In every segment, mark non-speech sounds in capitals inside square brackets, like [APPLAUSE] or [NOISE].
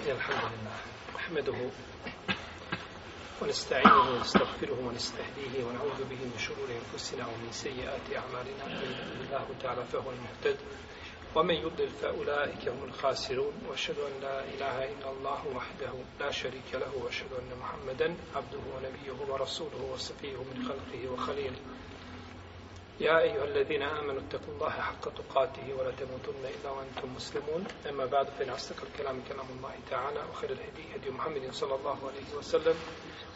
إن إيه، الحمد لله نحمده ونستعينه ونستغفره ونستهديه ونعوذ به من شرور انفسنا ومن سيئات اعمالنا من الله تعالى فهو المهتد ومن يضلل فاولئك هم الخاسرون واشهد ان لا اله الا الله وحده لا شريك له واشهد ان محمدا عبده ونبيه ورسوله وصفيه من خلقه وخليله يا أيها الذين آمنوا اتقوا الله حق تقاته ولا تموتن إلا وأنتم مسلمون أما بعد فإن أصدق الكلام كلام الله تعالى وخير الهدي هدي محمد صلى الله عليه وسلم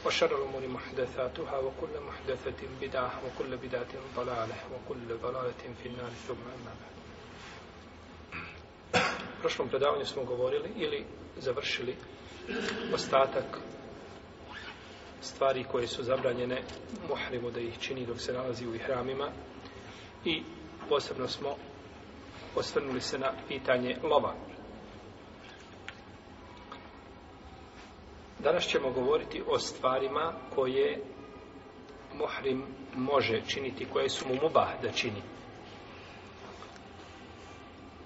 وشر الأمور محدثاتها وكل محدثة بدعة وكل بدعة ضلالة وكل ضلالة في النار ثم أما بعد [COUGHS] prošlom predavanju smo govorili ili završili ostatak stvari koje su zabranjene muhrimu da ih čini dok se nalazi u ihramima i posebno smo osvrnuli se na pitanje lova. Danas ćemo govoriti o stvarima koje muhrim može činiti, koje su mu mubah da čini.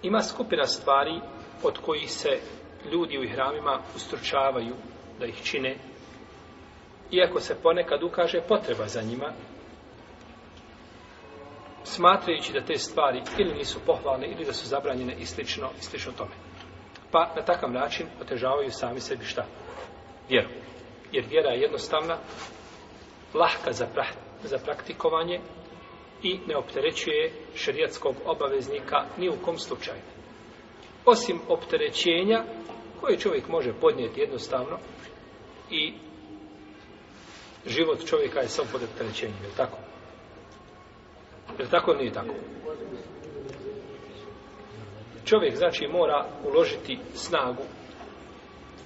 Ima skupina stvari od kojih se ljudi u ihramima ustručavaju da ih čine, iako se ponekad ukaže potreba za njima, smatrajući da te stvari ili nisu pohvalne ili da su zabranjene i slično, i slično tome. Pa na takav način otežavaju sami sebi šta? Vjeru. Jer vjera je jednostavna, lahka za, pra, za praktikovanje i ne opterećuje šerijatskog obaveznika ni u kom slučaju. Osim opterećenja koje čovjek može podnijeti jednostavno i život čovjeka je sam pod opterećenjem, je tako? Je tako ili nije tako? Čovjek, znači, mora uložiti snagu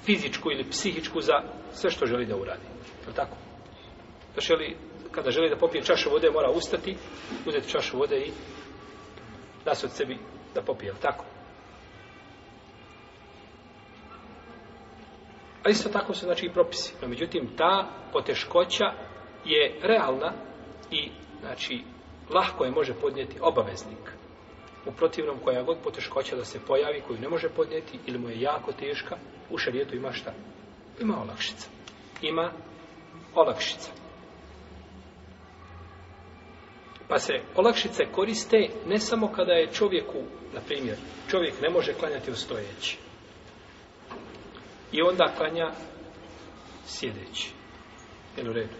fizičku ili psihičku za sve što želi da uradi. Je tako? Da želi, kada želi da popije čašu vode, mora ustati, uzeti čašu vode i nas od sebi da popije. Je tako? A isto tako su, znači, i propisi. No, međutim, ta poteškoća je realna i, znači, lahko je može podnijeti obaveznik. U protivnom koja god poteškoća da se pojavi, koju ne može podnijeti ili mu je jako teška, u šarijetu ima šta? Ima olakšica. Ima olakšica. Pa se olakšice koriste ne samo kada je čovjeku, na primjer, čovjek ne može klanjati u stojeći. I onda klanja sjedeći. Jel u redu?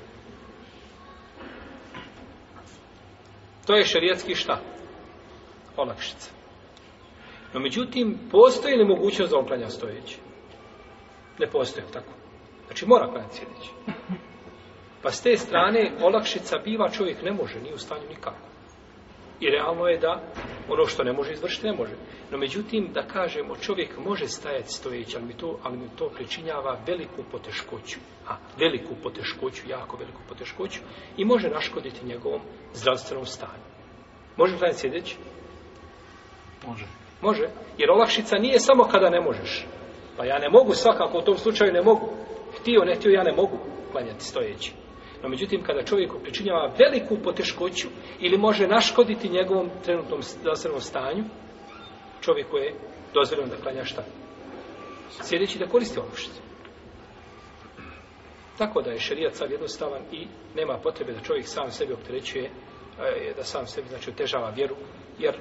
To je šarijetski šta? Olakšica. No međutim, postoji li mogućnost da on klanja stojeći? Ne postoji, tako? Znači mora klanjati sjedeći. Pa s te strane, olakšica biva čovjek ne može, nije u stanju nikako. I realno je da ono što ne može izvršiti, ne može. No međutim, da kažemo, čovjek može stajati stojeći, ali mi to, ali mi to pričinjava veliku poteškoću. A, veliku poteškoću, jako veliku poteškoću. I može naškoditi njegovom zdravstvenom stanju. Može stajati sjedeći? Može. Može. Jer olakšica nije samo kada ne možeš. Pa ja ne mogu svakako, u tom slučaju ne mogu. Htio, ne htio, ja ne mogu klanjati stojeći. No međutim, kada čovjeku pričinjava veliku poteškoću ili može naškoditi njegovom trenutnom zdravstvenom stanju, čovjeku je dozvoljeno da klanja šta? Sjedeći da koristi olakšicu. Tako da je šerijat sad jednostavan i nema potrebe da čovjek sam sebi opterećuje, e, da sam sebi znači otežava vjeru, jer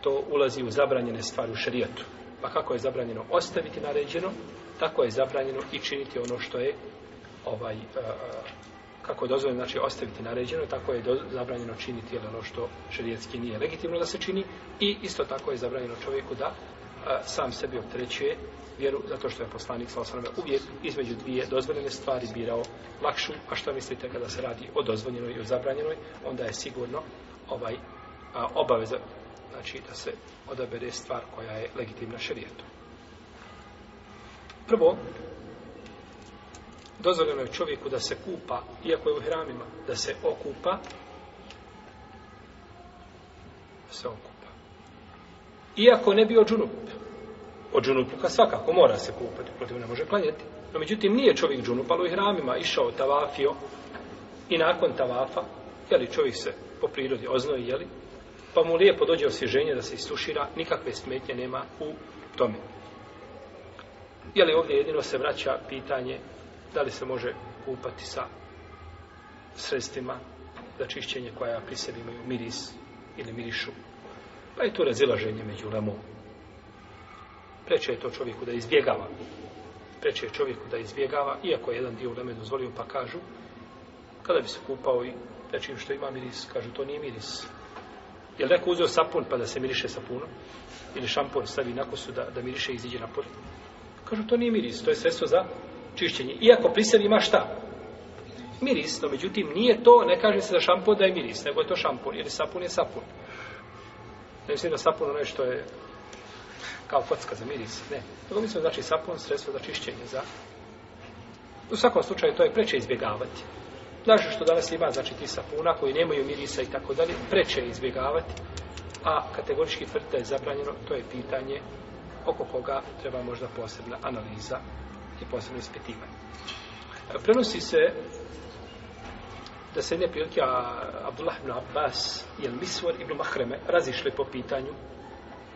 to ulazi u zabranjene stvari u šerijatu. Pa kako je zabranjeno ostaviti naređeno, tako je zabranjeno i činiti ono što je ovaj uh, kako je dozvoljeno znači ostaviti naređeno, tako je zabranjeno činiti ili ono što šerijetski nije legitimno da se čini i isto tako je zabranjeno čovjeku da a, sam sebi optrećuje vjeru zato što je poslanik sa osrame uvijek između dvije dozvoljene stvari birao lakšu, a što mislite kada se radi o dozvoljenoj i o zabranjenoj, onda je sigurno ovaj a, obaveza znači da se odabere stvar koja je legitimna šerijetu. Prvo, dozvoljeno je čovjeku da se kupa, iako je u hramima, da se okupa, da se okupa. Iako ne bio džunup, od džunupluka svakako mora se kupati, protiv ne može klanjati. No, međutim, nije čovjek džunup, ali u hramima išao tavafio i nakon tavafa, jeli čovjek se po prirodi oznoji, jeli, pa mu lijepo dođe osvježenje da se istušira, nikakve smetnje nema u tome. Jeli ovdje jedino se vraća pitanje da li se može kupati sa sredstvima za čišćenje koja pri sebi imaju miris ili mirišu. Pa je to razilaženje među lemom. Preče je to čovjeku da izbjegava. Preče je čovjeku da izbjegava, iako je jedan dio uleme dozvolio, pa kažu, kada bi se kupao i nečim što ima miris, kažu, to nije miris. Je li neko uzeo sapun pa da se miriše sapunom? Ili šampon stavi na kosu da, da miriše i iziđe na pot? Kažu, to nije miris, to je sredstvo za čišćenje. Iako pri sebi ima šta? Miris, no međutim nije to, ne kaže se da šampon da je miris, nego je to šampon, jer sapun je sapun. Ne mislim da sapun ono je što je kao kocka za miris, ne. Nego mislim znači sapun sredstvo za čišćenje, za... U svakom slučaju to je preče izbjegavati. Znači što danas ima, znači ti sapuna koji nemaju mirisa i tako dalje, preče izbjegavati. A kategorički tvrta je zabranjeno, to je pitanje oko koga treba možda posebna analiza i posebno ispitivanje. E, prenosi se da se jedne prilike Abdullah ibn Abbas i El Miswar ibn Mahreme razišli po pitanju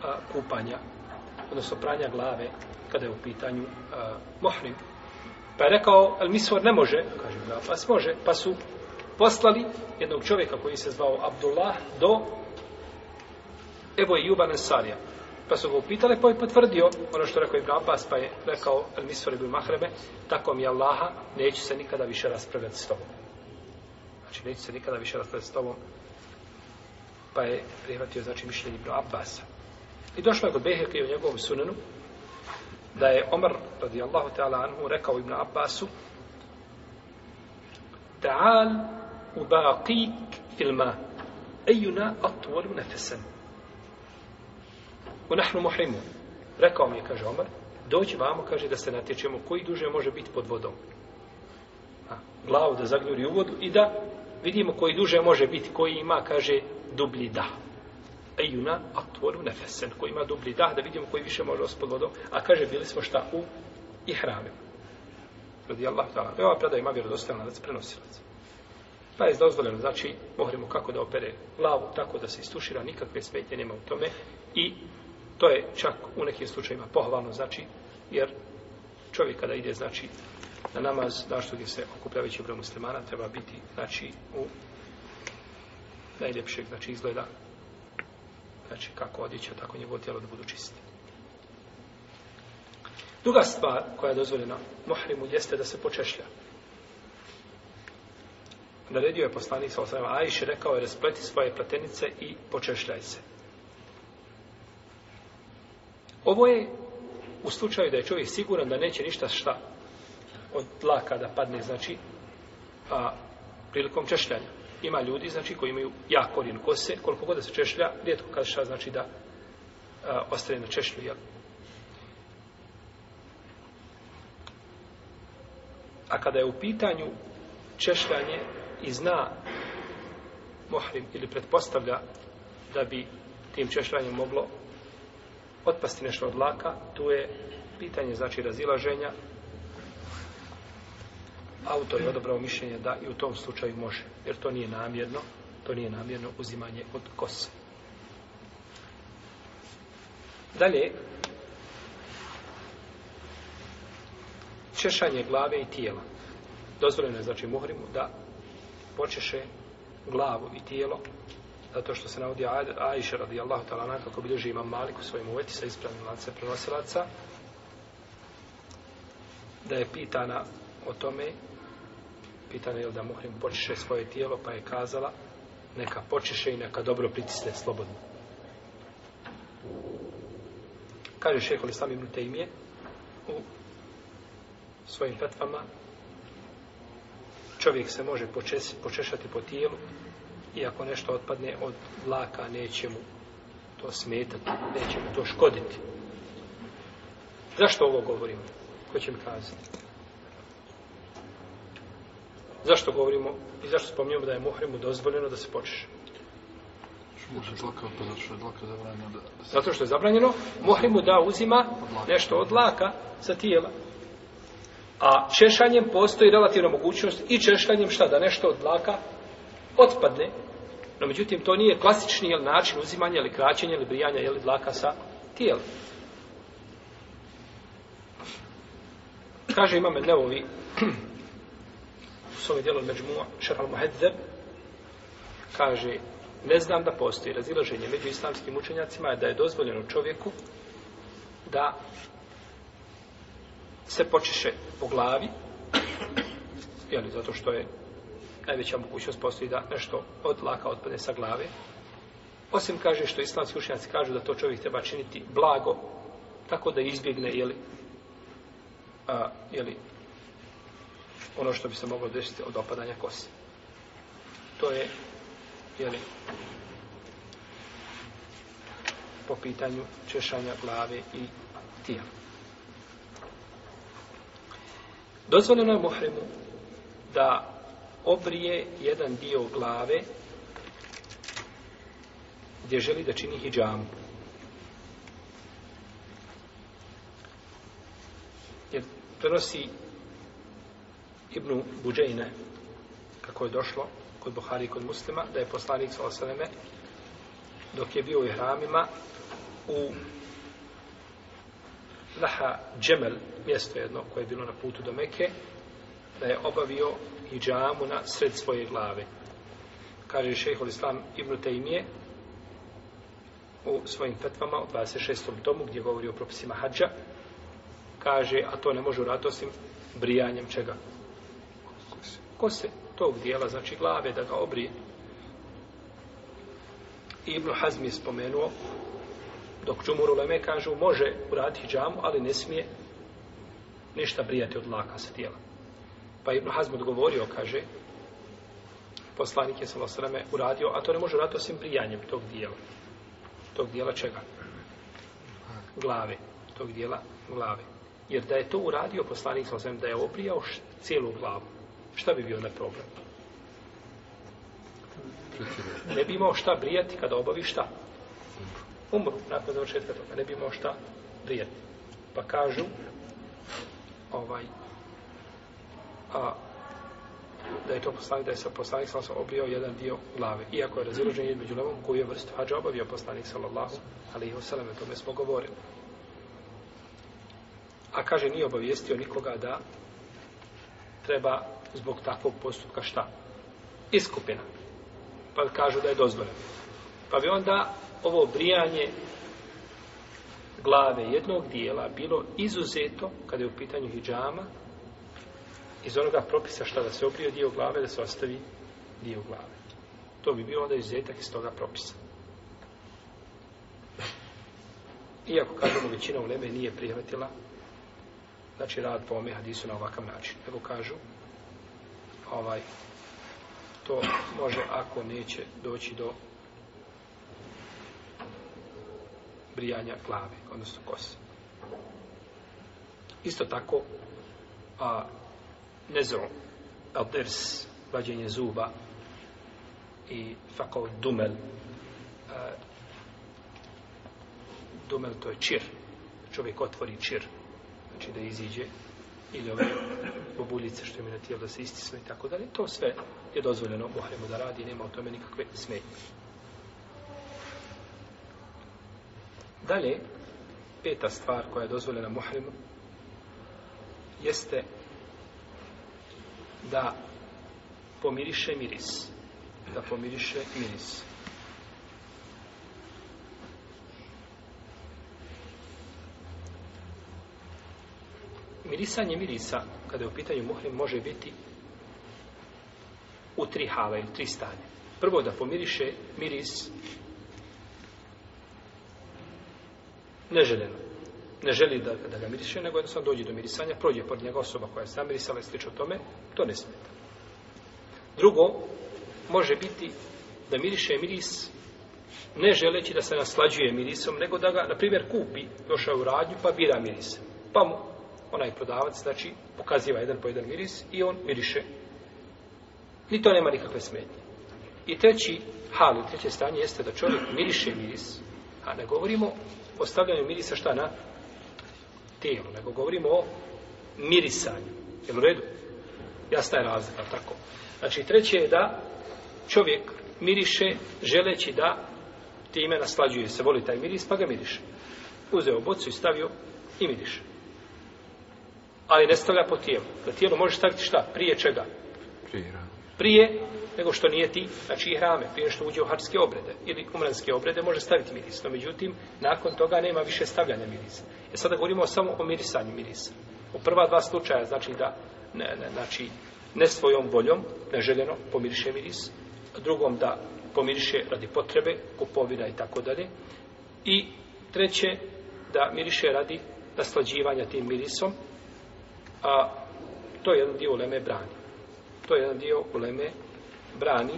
a, kupanja, odnosno pranja glave kada je u pitanju a, Mohrim. Pa je rekao, El Miswar ne može, kaže Ibn Abbas, može, pa su poslali jednog čovjeka koji se zvao Abdullah do Evo i Juban Sarija, Pa su ga upitali, pa je potvrdio ono što rekao Ibn Abbas, pa je rekao Nisvori bi Mahrebe, tako mi Allaha, neću se nikada više raspravljati s tobom. Znači, neću se nikada više raspravljati s tobom. Pa je prihvatio, znači, mišljenje Ibn Abbas. I došlo je kod Beheke u njegovom sunanu, da je Omar, radijallahu ta'ala anhu, rekao Ibn Abbasu, Ta'al ubaqik ilma, ejuna atvoru nefesanu wa nahnu muhrimun. Rekao mi je, kaže Omar, doći vamo, kaže, da se natječemo, koji duže može biti pod vodom? A, glavu da zagljuri u vodu i da vidimo koji duže može biti, koji ima, kaže, dublji dah. Ejuna atvoru nefesen, koji ima dublji dah, da vidimo koji više može ospod vodom. A kaže, bili smo šta u ihramima. Radi Allah, da, da ova predaj ima vjerodostavljena, da se prenosila Pa je dozvoljeno, znači, mohrimo kako da opere glavu, tako da se istušira, nikakve smetje nema u tome. I To je čak u nekim slučajima pohvalno, znači, jer čovjek kada ide, znači, na namaz, našto gdje se okuplja veći broj muslimana, treba biti, znači, u najljepšeg, znači, izgleda, znači, kako odjeća, tako njegovo tijelo da budu čisti. Druga stvar koja je dozvoljena muhrimu jeste da se počešlja. Naredio je poslanik sa osrema Ajše, rekao je, raspleti svoje platenice i počešljaj se. Ovo je u slučaju da je čovjek siguran da neće ništa šta od tla kada padne, znači, a, prilikom češljanja. Ima ljudi, znači, koji imaju jak korijen kose, koliko god da se češlja, rijetko kada šta znači da a, ostane na češlju, jel? A kada je u pitanju češljanje i zna muhrim ili pretpostavlja da bi tim češljanjem moglo otpasti nešto od laka, tu je pitanje, znači, razilaženja. Autor je odobrao mišljenje da i u tom slučaju može, jer to nije namjerno, to nije namjerno uzimanje od kose. Dalje, češanje glave i tijela. Dozvoljeno je, znači, muhrimu da počeše glavu i tijelo zato što se navodi Aisha radijallahu ta'ala na kako bilježi imam Malik u svojim uveti sa ispravnim lance prenosilaca da je pitana o tome pitana je da muhrim počeše svoje tijelo pa je kazala neka počeše i neka dobro pritisne slobodno kaže šeho li sami minute imije u svojim petvama čovjek se može počes, počešati po tijelu i ako nešto otpadne od vlaka neće mu to smetati, neće mu to škoditi. Zašto ovo govorimo? Ko će mi kazati? Zašto govorimo i zašto spominjamo da je muhrimu dozvoljeno da se počeš? Pa zato što je zabranjeno, muhrimu da uzima nešto od laka sa tijela. A češanjem postoji relativna mogućnost i češanjem šta da nešto od laka otpadne, no međutim to nije klasični jel, način uzimanja ili kraćenja ili brijanja ili dlaka sa tijelom. Kaže imam Nevovi [CLEARS THROAT] u svojom dijelu Međmua Šaral Muhedzeb kaže ne znam da postoji razilaženje među islamskim učenjacima je da je dozvoljeno čovjeku da se počeše po glavi [CLEARS THROAT] jeli, zato što je najveća mogućnost postoji da nešto od laka otpadne sa glave. Osim kaže što islamski učenjaci kažu da to čovjek treba činiti blago, tako da izbjegne, jeli, a, jeli, ono što bi se moglo desiti od opadanja kose. To je, jeli, po pitanju češanja glave i tijela. Dozvoljeno je muhrimu da obrije jedan dio glave gdje želi da čini hijjamu. Jer prenosi Ibnu Buđajne kako je došlo kod Buhari i kod muslima da je poslanik Salasaleme dok je bio u hramima u Laha Džemel, mjesto jedno koje je bilo na putu do Meke, da je obavio hijjamu na sred svoje glave. Kaže šeho l'Islam Ibn Taymije u svojim petvama u 26. tomu gdje govori o propisima hađa. Kaže, a to ne može urati osim brijanjem čega? Kose. Tog dijela, znači glave, da ga obrije. Ibn Hazmi je spomenuo dok Čumur Uleme kažu može urati hijjamu, ali ne smije ništa brijati od laka sa tijelom. Pa Ibn Hazm odgovorio, kaže, poslanik je svala sveme uradio, a to ne može raditi osim prijanjem tog dijela. Tog dijela čega? Glave. Tog dijela glave. Jer da je to uradio poslanik svala sveme, da je oprijao cijelu glavu, šta bi bio na problem? Ne bi imao šta brijati kada obavi šta? Umru, nakon završetka toga. Ne bi imao šta brijati. Pa kažu, ovaj, a da je to poslanik, da je se poslanik sa obrio jedan dio glave. Iako je razilužen jedin među levom, koju je vrstu hađa obavio poslanik sallallahu, ali i osalam, o tome smo govorili. A kaže, nije obavijestio nikoga da treba zbog takvog postupka šta? Iskupina. Pa kažu da je dozvoljeno. Pa bi onda ovo brijanje glave jednog dijela bilo izuzeto, kada je u pitanju hijjama, iz onoga propisa šta da se obrije dio glave, da se ostavi dio glave. To bi bio onda izuzetak iz toga propisa. Iako kažemo većina u Leme nije prihvatila znači rad po ome hadisu na ovakav način. Nego kažu ovaj to može ako neće doći do brijanja glave, odnosno kose. Isto tako a nezu, adirs, vađenje zuba i fakao dumel. Dumel to je čir. Čovjek otvori čir. Znači da iziđe ili ove bobuljice što ima na tijelu da se istisne i tako dalje. To sve je dozvoljeno muhremu da radi nema o tome nikakve smetnje. Dalje, peta stvar koja je dozvoljena muhremu jeste da pomiriše miris. Da pomiriše miris. Mirisanje mirisa, kada je u pitanju muhrim, može biti u tri hale ili tri stanje. Prvo da pomiriše miris neželjeno ne želi da, da ga miriše, nego jednostavno dođe do mirisanja, prođe pod njega osoba koja je zamirisala i slično tome, to ne smeta. Drugo, može biti da miriše miris ne želeći da se naslađuje mirisom, nego da ga, na primjer, kupi, došao u radnju, pa bira miris. Pa mu onaj prodavac, znači, pokaziva jedan po jedan miris i on miriše. Ni to nema nikakve smetnje. I treći hal, treće stanje jeste da čovjek miriše miris, a ne govorimo o stavljanju mirisa šta na tijelu, nego govorimo o mirisanju. Jel u redu? Jasna je razlika, tako. Znači, treće je da čovjek miriše želeći da time naslađuje se, voli taj miris, pa ga miriše. Uzeo bocu i stavio i miriše. Ali ne stavlja po tijelu. Na tijelu možeš staviti šta? Prije čega? Prije. Prije nego što nije ti, znači i hrame, prije što uđe u harske obrede ili umranske obrede, može staviti miris. No, međutim, nakon toga nema više stavljanja mirisa. E sada govorimo samo o mirisanju mirisa. U prva dva slučaja, znači da, ne, ne, znači, ne svojom voljom, neželjeno, pomiriše miris, drugom da pomiriše radi potrebe, kupovina i tako dalje, i treće, da miriše radi naslađivanja tim mirisom, a to je jedan dio uleme brani. To je jedan dio uleme brani,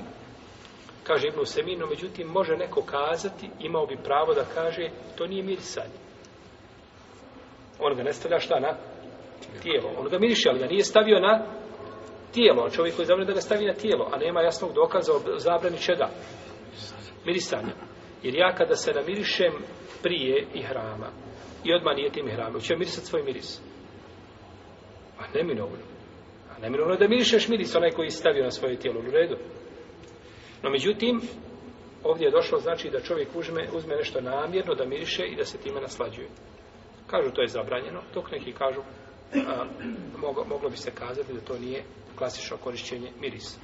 kaže Ibnu Seminu, međutim, može neko kazati, imao bi pravo da kaže, to nije mirisanje. On ga ne stavlja šta na tijelo. On ga miriše, ali ga nije stavio na tijelo. On čovjek koji zabrani da ga stavi na tijelo, a nema jasnog dokaza o zabrani čega? Mirisanja. Jer ja kada se namirišem prije i hrama, i odmah nije tim hrama, će mirisati svoj miris. A neminovno. A nemirovno je da mirišeš miris onaj koji je stavio na svoje tijelo u redu. No međutim, ovdje je došlo znači da čovjek uzme, uzme nešto namjerno da miriše i da se time naslađuje. Kažu to je zabranjeno, dok neki kažu a, mog, moglo bi se kazati da to nije klasično korišćenje mirisa.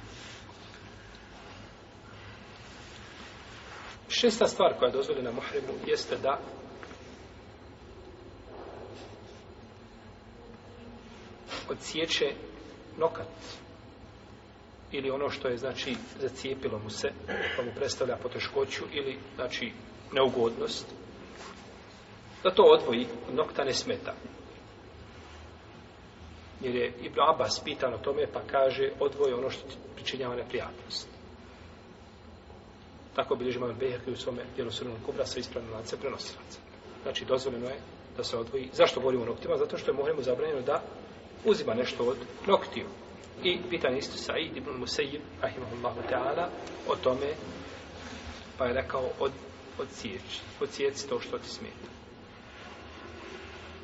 Šesta stvar koja je dozvoljena muhrimu jeste da odsjeće nokat ili ono što je znači zacijepilo mu se pa mu predstavlja poteškoću ili znači neugodnost da to odvoji od nokta ne smeta jer je Ibn Abbas pitan o tome pa kaže odvoje ono što pričinjava neprijatnost tako bilježi Mamed Behek u svome djelosrednog kubra sa ispravnim lance prenosilaca znači dozvoljeno je da se odvoji zašto govorimo o noktima? zato što je Mohremu zabranjeno da uzima nešto od noktiju. I pitan isto Said ibn Musayyib, rahimahullahu ta'ala, o tome, pa je rekao, od, od cijeći, od cijeći to što ti smeta.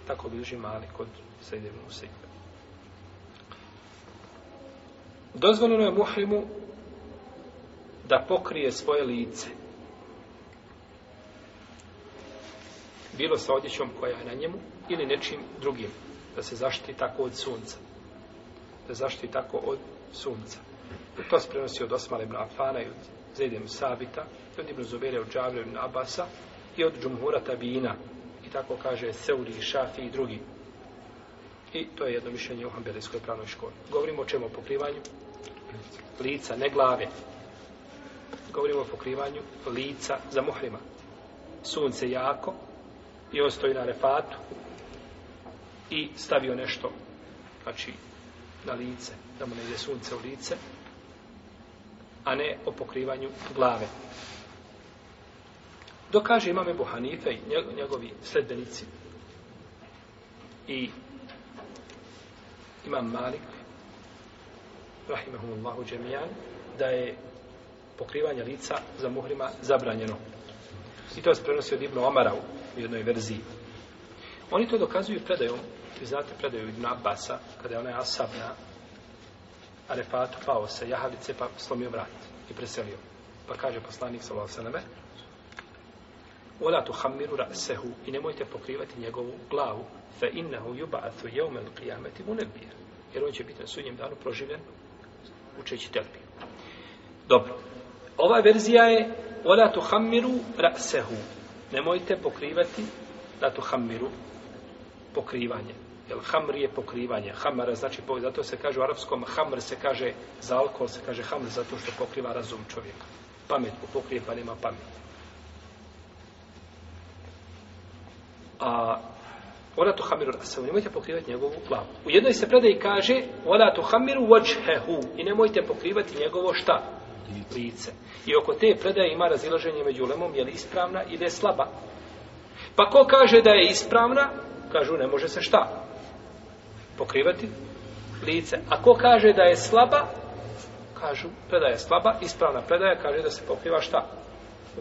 Tako bi duži mali kod Said ibn Musayyib. Dozvoljeno je muhrimu da pokrije svoje lice. Bilo sa odjećom koja je na njemu ili nečim drugim da se zaštiti tako od sunca. Da se zaštiti tako od sunca. To se prenosi od Osmala ibn Afana i od Zedim Sabita, i od Ibn Zubere, od Džavre, ibn Abasa i od Džumhura Tabina. I tako kaže Seuri, Šafi i drugi. I to je jedno mišljenje u Hanbelijskoj pravnoj školi. Govorimo o čemu? O pokrivanju lica, ne glave. Govorimo o pokrivanju lica za muhrima. Sunce jako i on stoji na refatu i stavio nešto znači na lice da mu ne ide sunce u lice a ne o pokrivanju glave dokaže imame Buhanife i njegovi sledbenici i imam Malik rahimahumullahu džemijan da je pokrivanje lica za muhrima zabranjeno i to se prenosi od Ibnu Omara u jednoj verziji oni to dokazuju predajom Vi znate predaju Ibn Abasa, kada je onaj Asab na Arefatu pao sa jahalice, pa slomio vrat i preselio. Pa kaže poslanik sa Valsaname, Olatu hamiru rasehu i nemojte pokrivati njegovu glavu, fe innehu jubatu jeumel qijameti unebir. Jer on će biti na sudnjem danu proživljen učeći telbi. Dobro. Ova verzija je Olatu hamiru rasehu. Nemojte pokrivati Olatu hamiru pokrivanje jel hamr je pokrivanje hamara znači povijed, zato se kaže u arapskom hamr se kaže za alkohol se kaže hamr zato što pokriva razum čovjeka pamet ko pokrije pa nema pamet a ona to hamiru rasa nemojte pokrivati njegovu glavu u jednoj se predaj kaže ona to hamiru vajhehu i nemojte pokrivati njegovo šta lice i oko te predaje ima razilaženje među lemom je li ispravna ili je slaba pa ko kaže da je ispravna kažu ne može se šta pokrivati lice. A ko kaže da je slaba, kažu, predaja je slaba, ispravna predaja kaže da se pokriva šta?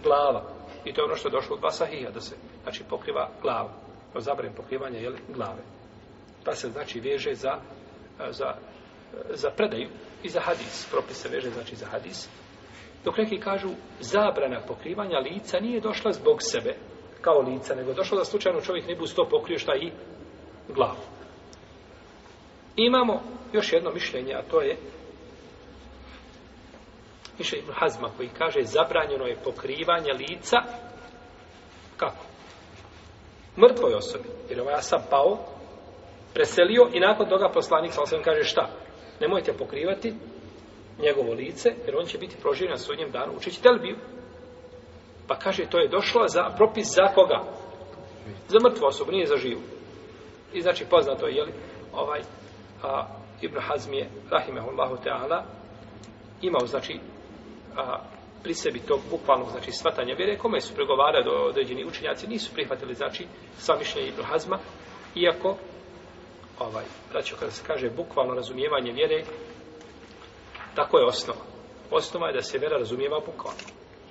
Glava. I to je ono što je došlo od Basahija, da se, znači, pokriva glava. Pa o zabranjem pokrivanja, jeli, glave. Pa se, znači, veže za, za, za predaju i za hadis. Propis se veže, znači, za hadis. Dok neki kažu, zabrana pokrivanja lica nije došla zbog sebe, kao lica, nego došlo da slučajno čovjek ne bi to pokrio šta i glavu. Imamo još jedno mišljenje, a to je mišljenje Ibn Hazma koji kaže zabranjeno je pokrivanje lica kako? Mrtvoj osobi. Jer ovaj sam pao, preselio i nakon toga poslanik sa osobom kaže šta? Nemojte pokrivati njegovo lice, jer on će biti proživljen na sudnjem danu učići telbiju. Pa kaže, to je došlo za propis za koga? Za mrtvu osobu, nije za živu. I znači poznato je, jeli? Ovaj, a, Ibn Hazm je, rahimehullahu ta'ala, imao, znači, a, pri sebi tog bukvalnog, znači, svatanja vjere, kome su pregovarali određeni učenjaci, nisu prihvatili, znači, sva mišljenja Ibn Hazma, iako, ovaj, braćo, kada se kaže bukvalno razumijevanje vjere, tako je osnova. Osnova je da se vjera razumijeva bukvalno.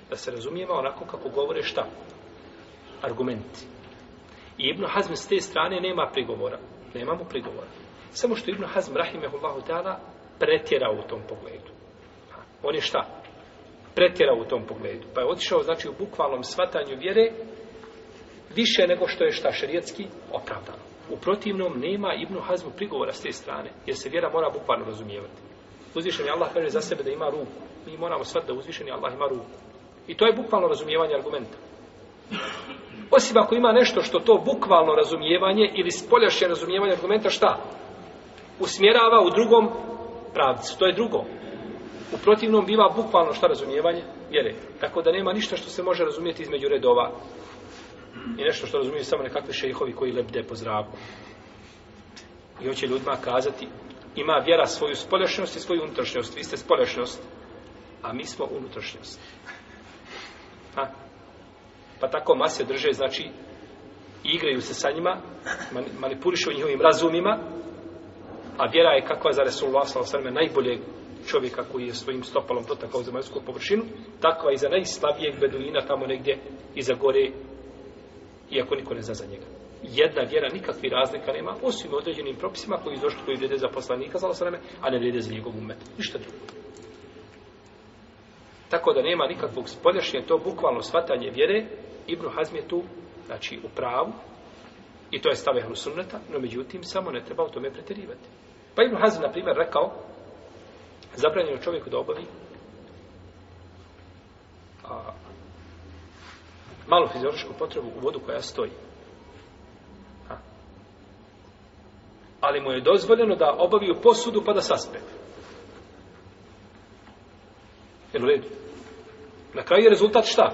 Da se razumijeva onako kako govore šta? Argumenti. I Ibn Hazm s te strane nema prigovora. Nema mu prigovora. Samo što Ibn Hazm, rahimehullahu ta'ala, pretjerao u tom pogledu. On je šta? Pretjerao u tom pogledu. Pa je otišao, znači, u bukvalnom svatanju vjere više nego što je šta šerijetski opravdano. U protivnom, nema Ibn Hazmu prigovora s te strane, jer se vjera mora bukvalno razumijevati. Uzvišen je Allah kaže za sebe da ima ruku. Mi moramo svat da uzvišen je Allah ima ruku. I to je bukvalno razumijevanje argumenta. Osim ako ima nešto što to bukvalno razumijevanje ili spoljašnje razumijevanje argumenta, šta? usmjerava u drugom pravcu. To je drugo. U protivnom biva bukvalno šta razumijevanje vjere. Tako da nema ništa što se može razumijeti između redova. I nešto što razumiju samo nekakvi šejhovi koji lepde po zraku. I hoće ljudima kazati, ima vjera svoju spolješnost i svoju unutrašnjost. Vi ste spolješnost, a mi smo unutrašnjost. Ha? Pa tako mase drže, znači, igraju se sa njima, manipulišu njihovim razumima, A vjera je kakva za Resulullah s.a.v. najboljeg čovjeka koji je svojim stopalom dotakao zemaljsku površinu, takva i za najslabijeg beduina tamo negdje iza gore, iako niko ne zna za njega. Jedna vjera nikakvi razlika nema, osim određenim propisima koji izdošli koji vrede za poslanika s.a.v. a ne vrede za njegov umet. Ništa drugo. Tako da nema nikakvog spolješnje, to bukvalno shvatanje vjere, Ibnu Hazm je tu, znači, u pravu, i to je stave hlusuneta, no međutim, samo ne treba o tome pretjerivati. Pa Ibn Hazm, na primjer, rekao, zabranjeno čovjeku da obavi a, malu fiziološku potrebu u vodu koja stoji. A, ali mu je dozvoljeno da obavi u posudu pa da saspe. Jel u redu? Na kraju je rezultat šta?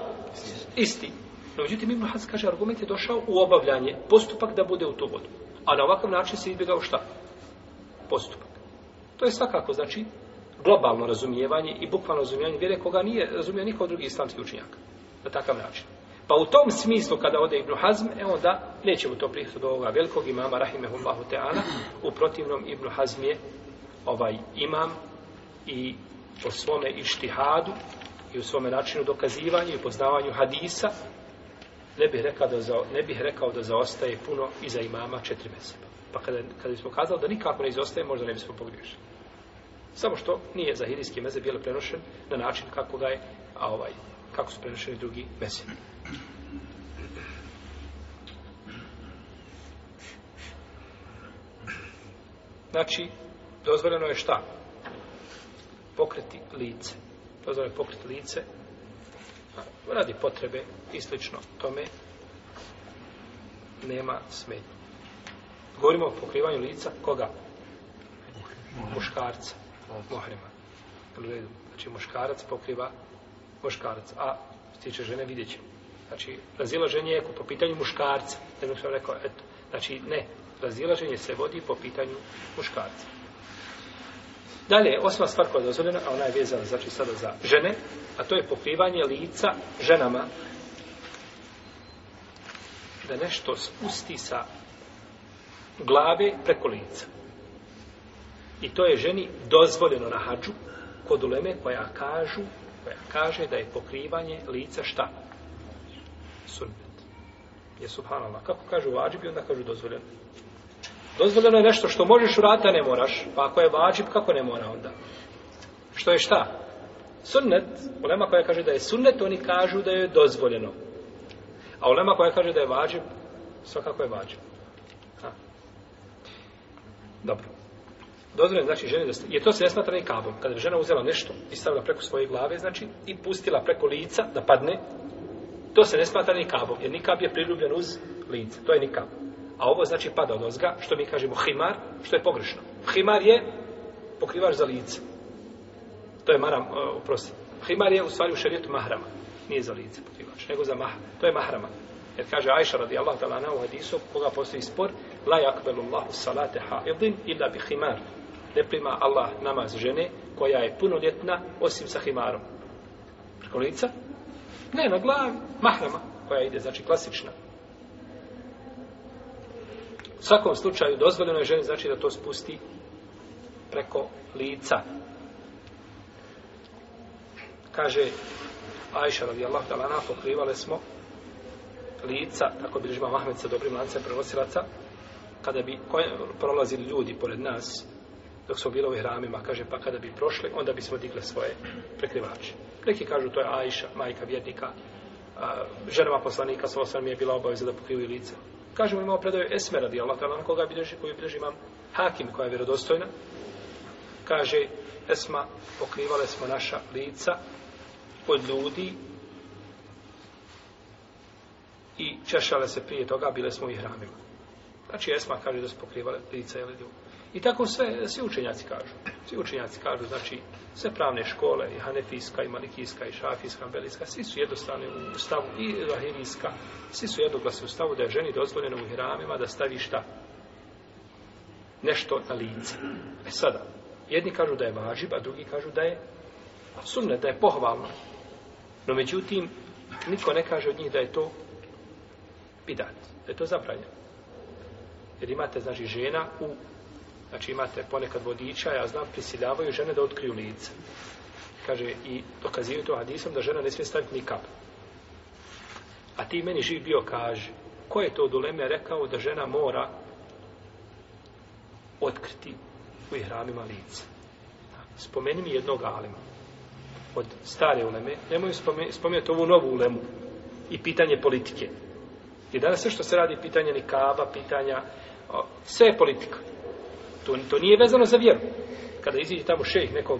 Isti. No, međutim, Ibn Hazm kaže, argument je došao u obavljanje postupak da bude u to vodu. A na ovakav način se izbjegao šta? Šta? postupak. To je svakako, znači, globalno razumijevanje i bukvalno razumijevanje vjere koga nije razumio niko drugi islamski učinjak. Na takav način. Pa u tom smislu, kada ode Ibn Hazm, e onda nećemo to prihvatiti do ovoga velikog imama, rahimehullahu ta'ala, u protivnom Ibn Hazm je ovaj imam i po svome ištihadu i u svome načinu dokazivanja i poznavanju hadisa, ne bih rekao da, za, ne bih rekao da zaostaje puno iza imama četiri meseca. Pa kada, kada bismo kazali da nikako ne izostaje, možda ne bismo pogriješili. Samo što nije zahirijski meze bilo prenošen na način kako ga je, a ovaj, kako su prenošeni drugi meze. Znači, dozvoljeno je šta? Pokreti lice. Dozvoljeno je pokreti lice radi potrebe i slično tome nema smetnje. Govorimo o pokrivanju lica koga? Muškarca. Mohrima. Znači, muškarac pokriva muškarac. A, stiče žene, vidjet ćemo. Znači, razilaženje je po pitanju muškarca. Jednog sam rekao, eto. Znači, ne. Razilaženje se vodi po pitanju muškarca. Dalje, osma stvar koja je dozvoljena, a ona je vezana, znači, sada za žene, a to je pokrivanje lica ženama da nešto spusti sa glave preko lica. I to je ženi dozvoljeno na hađu kod uleme koja kažu koja kaže da je pokrivanje lica šta? Sunnet. Je subhanallah. Kako kažu vađib i onda kažu dozvoljeno? Dozvoljeno je nešto što možeš urati, a ne moraš. Pa ako je vađib, kako ne mora onda? Što je šta? Sunnet. Ulema koja kaže da je sunnet, oni kažu da je dozvoljeno. A ulema koja kaže da je vađib, svakako je vađib. Dobro. Dozvoljeno znači ženi da ste, je to se smatra i kabom. Kada bi žena uzela nešto i stavila preko svoje glave, znači, i pustila preko lica da padne, to se ne smatra ni kabom, jer nikab je priljubljen uz lice. To je nikab. A ovo znači pada od ozga, što mi kažemo himar, što je pogrešno. Himar je pokrivač za lice. To je maram, uh, e, prosim. Himar je u stvari u šarijetu mahrama. Nije za lice pokrivač, nego za mahrama. To je mahrama. Jer kaže Ajša radijallahu ta'ala na hadisu, koga postoji spor, la yakbalullahu salate ha'idin illa bi himar. Ne prima Allah namaz žene koja je punoljetna osim sa himarom. Preko lica? Ne, na glavi, mahrama koja ide, znači klasična. U svakom slučaju dozvoljeno je ženi znači da to spusti preko lica. Kaže Ajša radijallahu ta'ala na pokrivale smo lica, tako bi ližima Mahmed sa dobrim lancem prenosilaca, kada bi prolazili ljudi pored nas, dok smo bili u hramima, kaže, pa kada bi prošli, onda bismo digle svoje prekrivače. Neki kažu, to je Ajša, majka vjernika, a, ženama poslanika, svala sam mi je bila obaveza da pokrivi lice. Kažemo, imamo predaju Esme radi Allah, ta lana koga bilježi, koju bilježi imam Hakim, koja je vjerodostojna. Kaže, Esma, pokrivale smo naša lica od ljudi i češale se prije toga, bile smo i hramima. Znači, Esma kaže da su pokrivali lica ili ljubu. I tako sve, svi učenjaci kažu. Svi učenjaci kažu, znači, sve pravne škole, i Hanefijska, i Malikijska, i Šafijska, i Belijska, svi su jednostavni u stavu, i Rahirijska, svi su jednoglasni u stavu da je ženi dozvoljeno u hramima da stavi šta? Nešto na lice. E sada, jedni kažu da je važib, a drugi kažu da je sumne, da je pohvalno. No međutim, niko ne kaže od njih da je to bidat. Je to zabranjeno. Jer imate, znači, žena u... Znači, imate ponekad vodiča, ja znam, prisiljavaju žene da otkriju lice. Kaže, i dokazuju to hadisom da žena ne smije staviti nikad. A ti meni živ bio, kaže, ko je to od uleme rekao da žena mora otkriti u ihramima lice? Spomeni mi jednog alima od stare uleme, nemoj spomenuti ovu novu ulemu i pitanje politike. I danas sve što se radi pitanja nikaba, pitanja, sve je politika. To, to nije vezano za vjeru. Kada iziđe tamo šejh nekog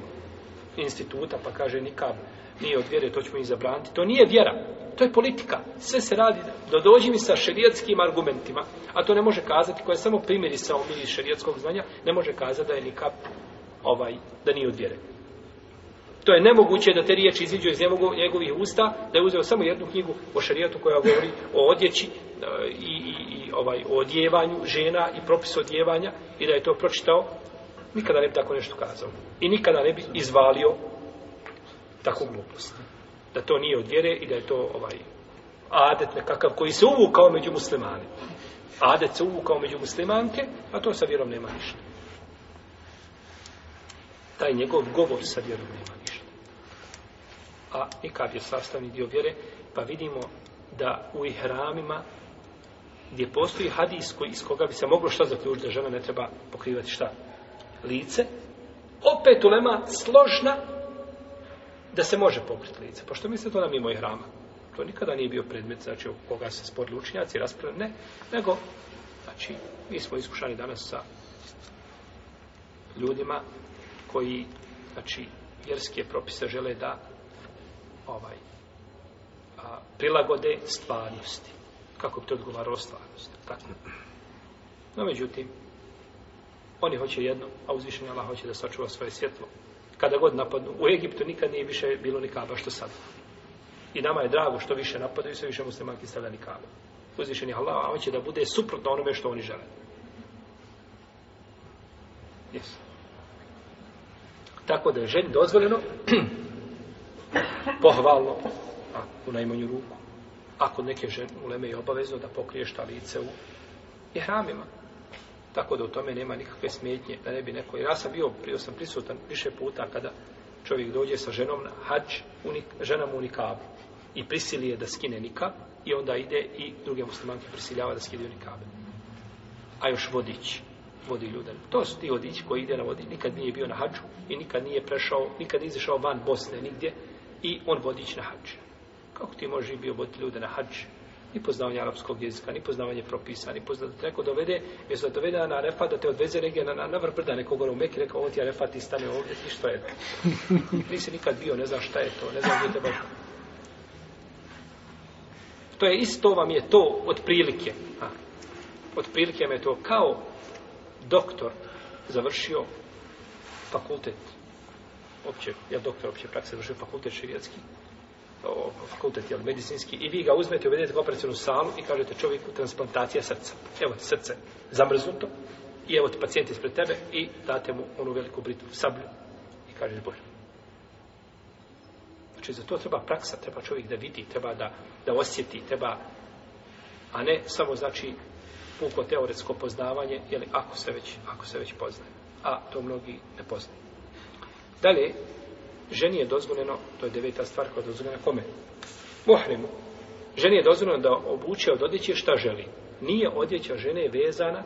instituta pa kaže nikab nije od vjere, to ćemo i zabraniti. To nije vjera, to je politika. Sve se radi, da dođi mi sa šerijetskim argumentima, a to ne može kazati, koje samo primjeri sa omili šerijetskog znanja, ne može kazati da je nikab ovaj, da nije od vjere. To je nemoguće da te riječi iziđu iz njegovih usta, da je uzeo samo jednu knjigu o šarijetu koja govori o odjeći e, i, i, i ovaj, o odjevanju žena i propisu odjevanja i da je to pročitao, nikada ne bi tako nešto kazao. I nikada ne bi izvalio takvu glupost. Da to nije od vjere i da je to ovaj adet nekakav koji se uvukao među muslimane. Adet se uvukao među muslimanke, a to sa vjerom nema ništa taj njegov govor sa vjerom nema a nikav je sastavni dio vjere, pa vidimo da u ihramima gdje postoji hadis koji, iz koga bi se moglo šta zaključiti, da žena ne treba pokrivati šta? Lice. Opet ulema složna da se može pokriti lice. Pošto misle to na mimo ihrama? To nikada nije bio predmet, znači, u koga se sporili učinjaci, raspravili, ne, nego, znači, mi smo iskušani danas sa ljudima koji, znači, vjerske propise žele da ovaj a, prilagode stvarnosti. Kako bi to odgovaralo stvarnosti. Tako. No, međutim, oni hoće jedno, a uzvišenje Allah hoće da sačuva svoje svjetlo. Kada god napadnu, u Egiptu nikad nije više bilo nikaba što sad. I nama je drago što više napadaju, sve više muslimanki stavlja nikaba. Uzvišen je Allah, a on će da bude suprotno onome što oni žele. Yes. Tako da je ženi dozvoljeno pohvalno, a u najmanju ruku, ako neke žene uleme je obavezno da pokriješ ta lice u ihramima. Tako da u tome nema nikakve smetnje, da ne bi neko... Ja sam bio, bio sam prisutan više puta kada čovjek dođe sa ženom na hač, unik, ženom u nikabu i prisili je da skine nikab i onda ide i druge muslimanke prisiljava da skide u nikabu. A još vodić, vodi ljude. To su ti vodići koji ide na vodi. Nikad nije bio na hađu i nikad nije prešao, nikad nije izašao van Bosne, nigdje i on vodić na hađ. Kako ti može bio voditi ljude na hađ? Ni poznavanje arapskog jezika, ni poznavanje propisa, ni poznavanje da te neko dovede, mjesto da te dovede na Arefa, da te odveze negdje na, na, na vrh brda nekog u Mekke, rekao, ovo ti Arefa, ti stane ovdje, ti što je? [LAUGHS] Nisi nikad bio, ne znam šta je to, ne znam gdje te baš... To je isto vam je to od prilike. Ha. Od prilike vam je to kao doktor završio fakultet opće, je doktor opće prakse, završio fakultet širijetski, fakultet je medicinski, i vi ga uzmete, uvedete u operacijalnu salu i kažete čovjeku transplantacija srca. Evo ti srce, zamrznuto, i evo ti pacijent ispred tebe i date mu onu veliku britvu sablju i kažeš Bože. Znači, za to treba praksa, treba čovjek da vidi, treba da, da osjeti, treba, a ne samo, znači, puko teoretsko poznavanje, jer ako se već, ako se već poznaje, a to mnogi ne poznaju. Dalje, ženi je dozvoljeno, to je deveta stvar koja je dozvoljena kome? Mohremu. Ženi je dozvoljeno da obuče od odjeće šta želi. Nije odjeća žene vezana,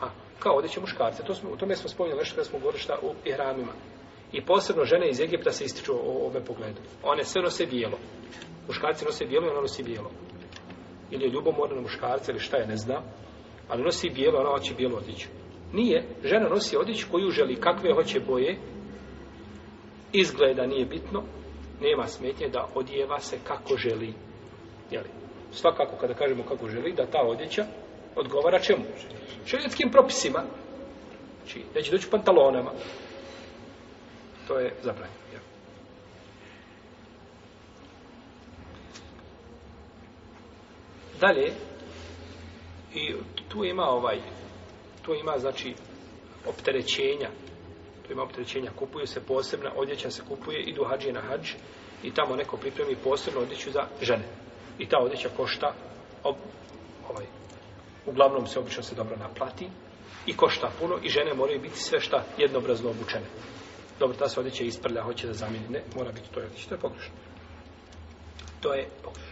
a kao odjeća muškarca. To smo, u tome smo spominjali nešto kada smo govorili šta u ihramima. I posebno žene iz Egipta se ističu o ovome pogledu. One sve nose bijelo. Muškarci nose bijelo i ona nosi bijelo. Ili je ljubomorna na muškarca ili šta je, ne zna. Ali nosi bijelo, ona hoće bijelo odjeću. Nije, žena nosi odjeću koju želi, kakve hoće boje, izgleda nije bitno, nema smetnje da odjeva se kako želi. Jeli? Svakako, kada kažemo kako želi, da ta odjeća odgovara čemu? Šeljetskim propisima. Znači, neće doći pantalonama. To je zabranjeno. Jeli? Dalje, i tu ima ovaj, tu ima, znači, opterećenja priprema optrećenja, kupuju se posebna odjeća, se kupuje, idu hađije na hađ i tamo neko pripremi posebnu odjeću za žene. I ta odjeća košta, ob, ovaj, uglavnom se obično se dobro naplati i košta puno i žene moraju biti sve šta jednobrazno obučene. Dobro, ta se odjeća isprlja, hoće da zamijeni. Ne, mora biti to odjeća. To je pogrešno. To je pogrešno.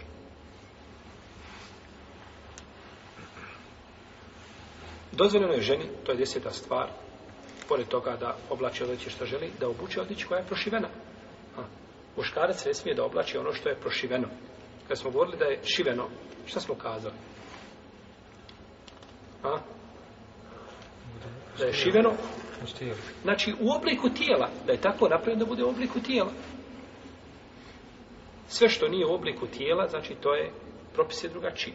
Dozvoljeno je ženi, to je deseta stvar, pored toga da oblači odjeće ono što želi, da obuče odjeće koja je prošivena. A, muškarac ne smije da oblači ono što je prošiveno. Kad smo govorili da je šiveno, šta smo kazali? A? Da je šiveno? Znači, u obliku tijela. Da je tako napravljeno da bude u obliku tijela. Sve što nije u obliku tijela, znači to je propis je drugačiji.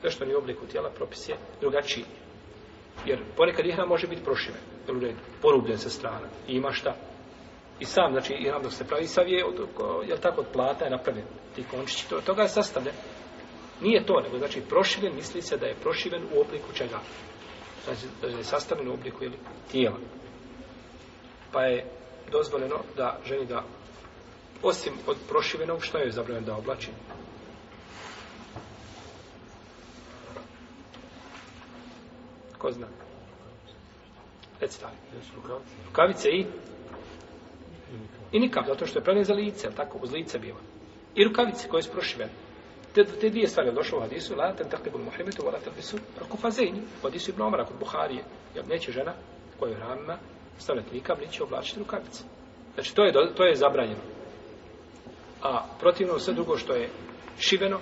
Sve što nije u obliku tijela, propis je drugačiji. Jer ponekad ihram može biti prošiven, red, porubljen sa strana. I ima šta? I sam, znači, ihram dok se pravi, sav je, od, je tako, od plata je napravljen. Ti končići, to, toga je sastavljen. Nije to, nego znači prošiven, misli se da je prošiven u obliku čega? Znači, da je sastavljen u obliku ili tijela. Pa je dozvoljeno da ženi da, osim od prošivenog, što je zabranjeno da oblači? Ko zna? Reci tako. Rukavice i? I nikam, zato što je prane za lice, tako, uz lice bilo. I rukavice koje su prošivene. Te, te dvije stvari došlo u hadisu, la ten takribu muhrimetu, la ten visu rukufazenju, u hadisu ibn Omara kod Buharije, jer neće žena koja je ranna stavljati nikam, neće oblačiti rukavice. Znači, to je, to je zabranjeno. A protivno sve drugo što je šiveno,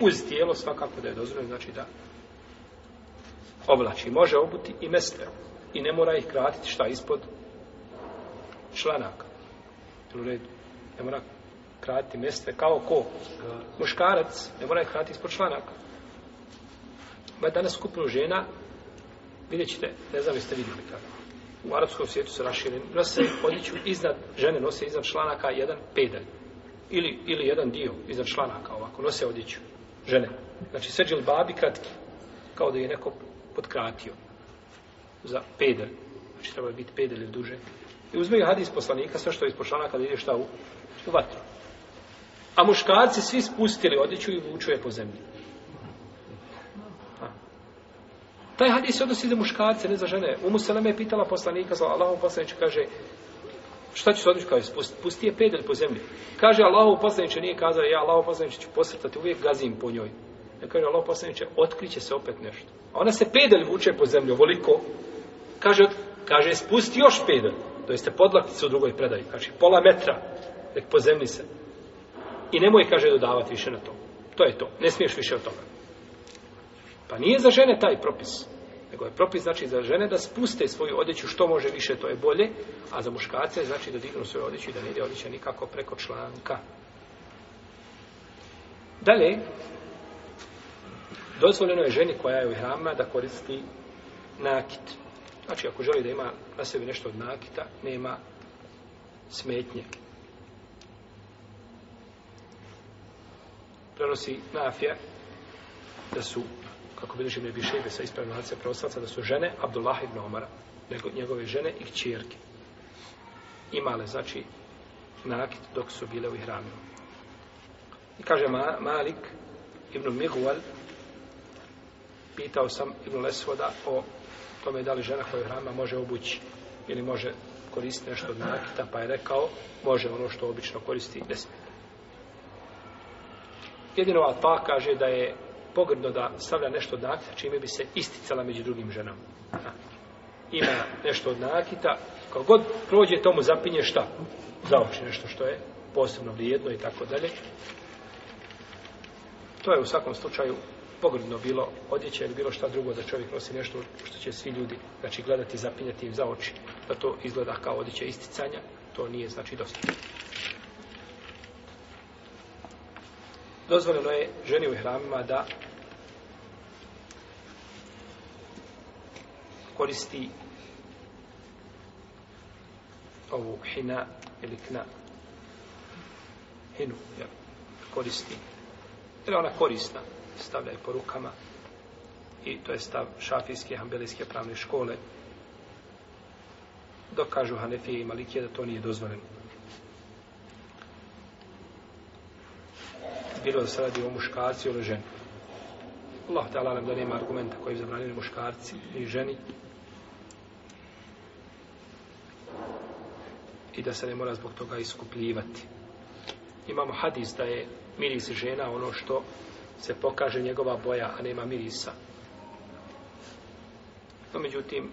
uz tijelo svakako da je dozvoljeno, znači da oblači. Može obuti i mestve. I ne mora ih kratiti šta ispod članaka. U redu. Ne mora kratiti mestve kao ko? Muškarac. Ne mora ih kratiti ispod članaka. Ma je danas skupno žena, vidjet ćete, ne znam jeste vidjeli kako. U arapskom svijetu se raširi, nose odjeću iznad, žene nose iznad članaka jedan pedalj. Ili, ili jedan dio iznad članaka ovako, nose odjeću žene. Znači sve džilbabi kratki, kao da je neko podkratio za pedel, znači treba biti pedel ili duže. I uzme ga hadis poslanika, sve što je ispod članaka, da ide šta u, u vatru. A muškarci svi spustili odjeću i vuču je po zemlji. A. Taj hadis odnosi za muškarce, ne za žene. Umu Seleme je pitala poslanika, zala Allahom poslanicu, kaže, šta ću se odjeću, kaže, pusti je pedel po zemlji. Kaže, Allahom poslanicu nije kazao, ja Allahom poslanicu ću posrtati, uvijek gazim po njoj. Da kaže Allah poslaniče, otkriće se opet nešto. A ona se pedelj vuče po zemlju, voliko. Kaže, od, kaže spusti još pedelj. To jeste podlaktice u drugoj predaji. Kaže, pola metra, nek po zemlji se. I nemoj, kaže, dodavati više na to. To je to. Ne smiješ više od toga. Pa nije za žene taj propis. Nego je propis znači za žene da spuste svoju odjeću što može više, to je bolje. A za muškarce znači da dignu svoju odjeću i da ne ide odjeća nikako preko članka. Dalje, dozvoljeno je ženi koja je u hrama da koristi nakit. Znači, ako želi da ima na sebi nešto od nakita, nema smetnje. Prenosi nafija da su, kako bi ližim nebi šebe sa ispravim lance preostalca, da su žene Abdullah ibn Omara, njegove žene i kćerke. Imale, znači, nakit dok su bile u hramima. I kaže Malik ibn Mihual, pitao sam Ibn Lesvoda o tome da li žena koja je hrama može obući ili može koristiti nešto od nakita, pa je rekao može ono što obično koristi i bez smije. Jedino pa kaže da je pogrdno da stavlja nešto od nakita čime bi se isticala među drugim ženama. Ima nešto od nakita, kao god prođe tomu zapinje šta? Zaoči nešto što je posebno vrijedno i tako dalje. To je u svakom slučaju pogrdno bilo odjeće ili bilo šta drugo da čovjek nosi nešto što će svi ljudi znači, gledati i zapinjati im za oči, da to izgleda kao odjeće isticanja, to nije znači dosta. Dozvoljeno je ženi u hramima da koristi ovu hina ili kna hinu, ja, koristi. Jer ona korisna, stavljaj po rukama. I to je stav šafijske, hambelijske pravne škole. Dok kažu Hanefije i Malikije da to nije dozvoljeno. Bilo da se radi o muškarci ili ženi. Allah te alalem da nema argumenta koji je zabranili muškarci i ženi. I da se ne mora zbog toga iskupljivati. Imamo hadis da je miris žena ono što se pokaže njegova boja, a nema mirisa. No, međutim,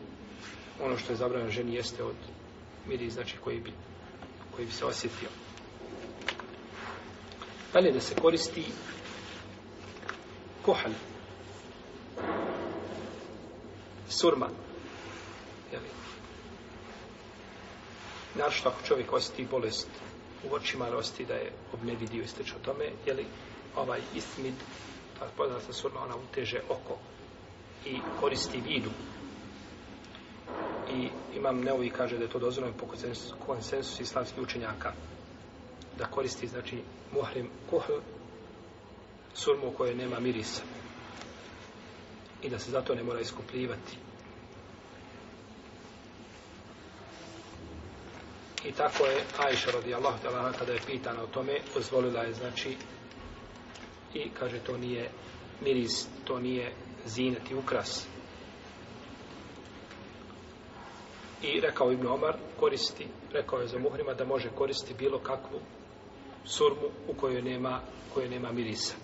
ono što je zabrano ženi jeste od miris, znači koji bi, koji bi se osjetio. Dalje da se koristi kohal, surma, jeli, Naravno što ako čovjek osjeti bolest u očima, ali osjeti da je obnevidio i slično tome, jeli, ovaj ismid, ta poznata surma, ona uteže oko i koristi vidu. I imam neovi kaže da je to dozvoljeno po konsensus islamskih učenjaka da koristi, znači, muhrim kuhl, surmu koje nema mirisa i da se zato ne mora iskupljivati. I tako je Aisha radijallahu ta'ala kada je pitana o tome, dozvolila je znači i kaže to nije miris, to nije zinati ukras. I rekao Ibn Omar, koristi, rekao je za muhrima da može koristi bilo kakvu surmu u kojoj nema, koje nema mirisa.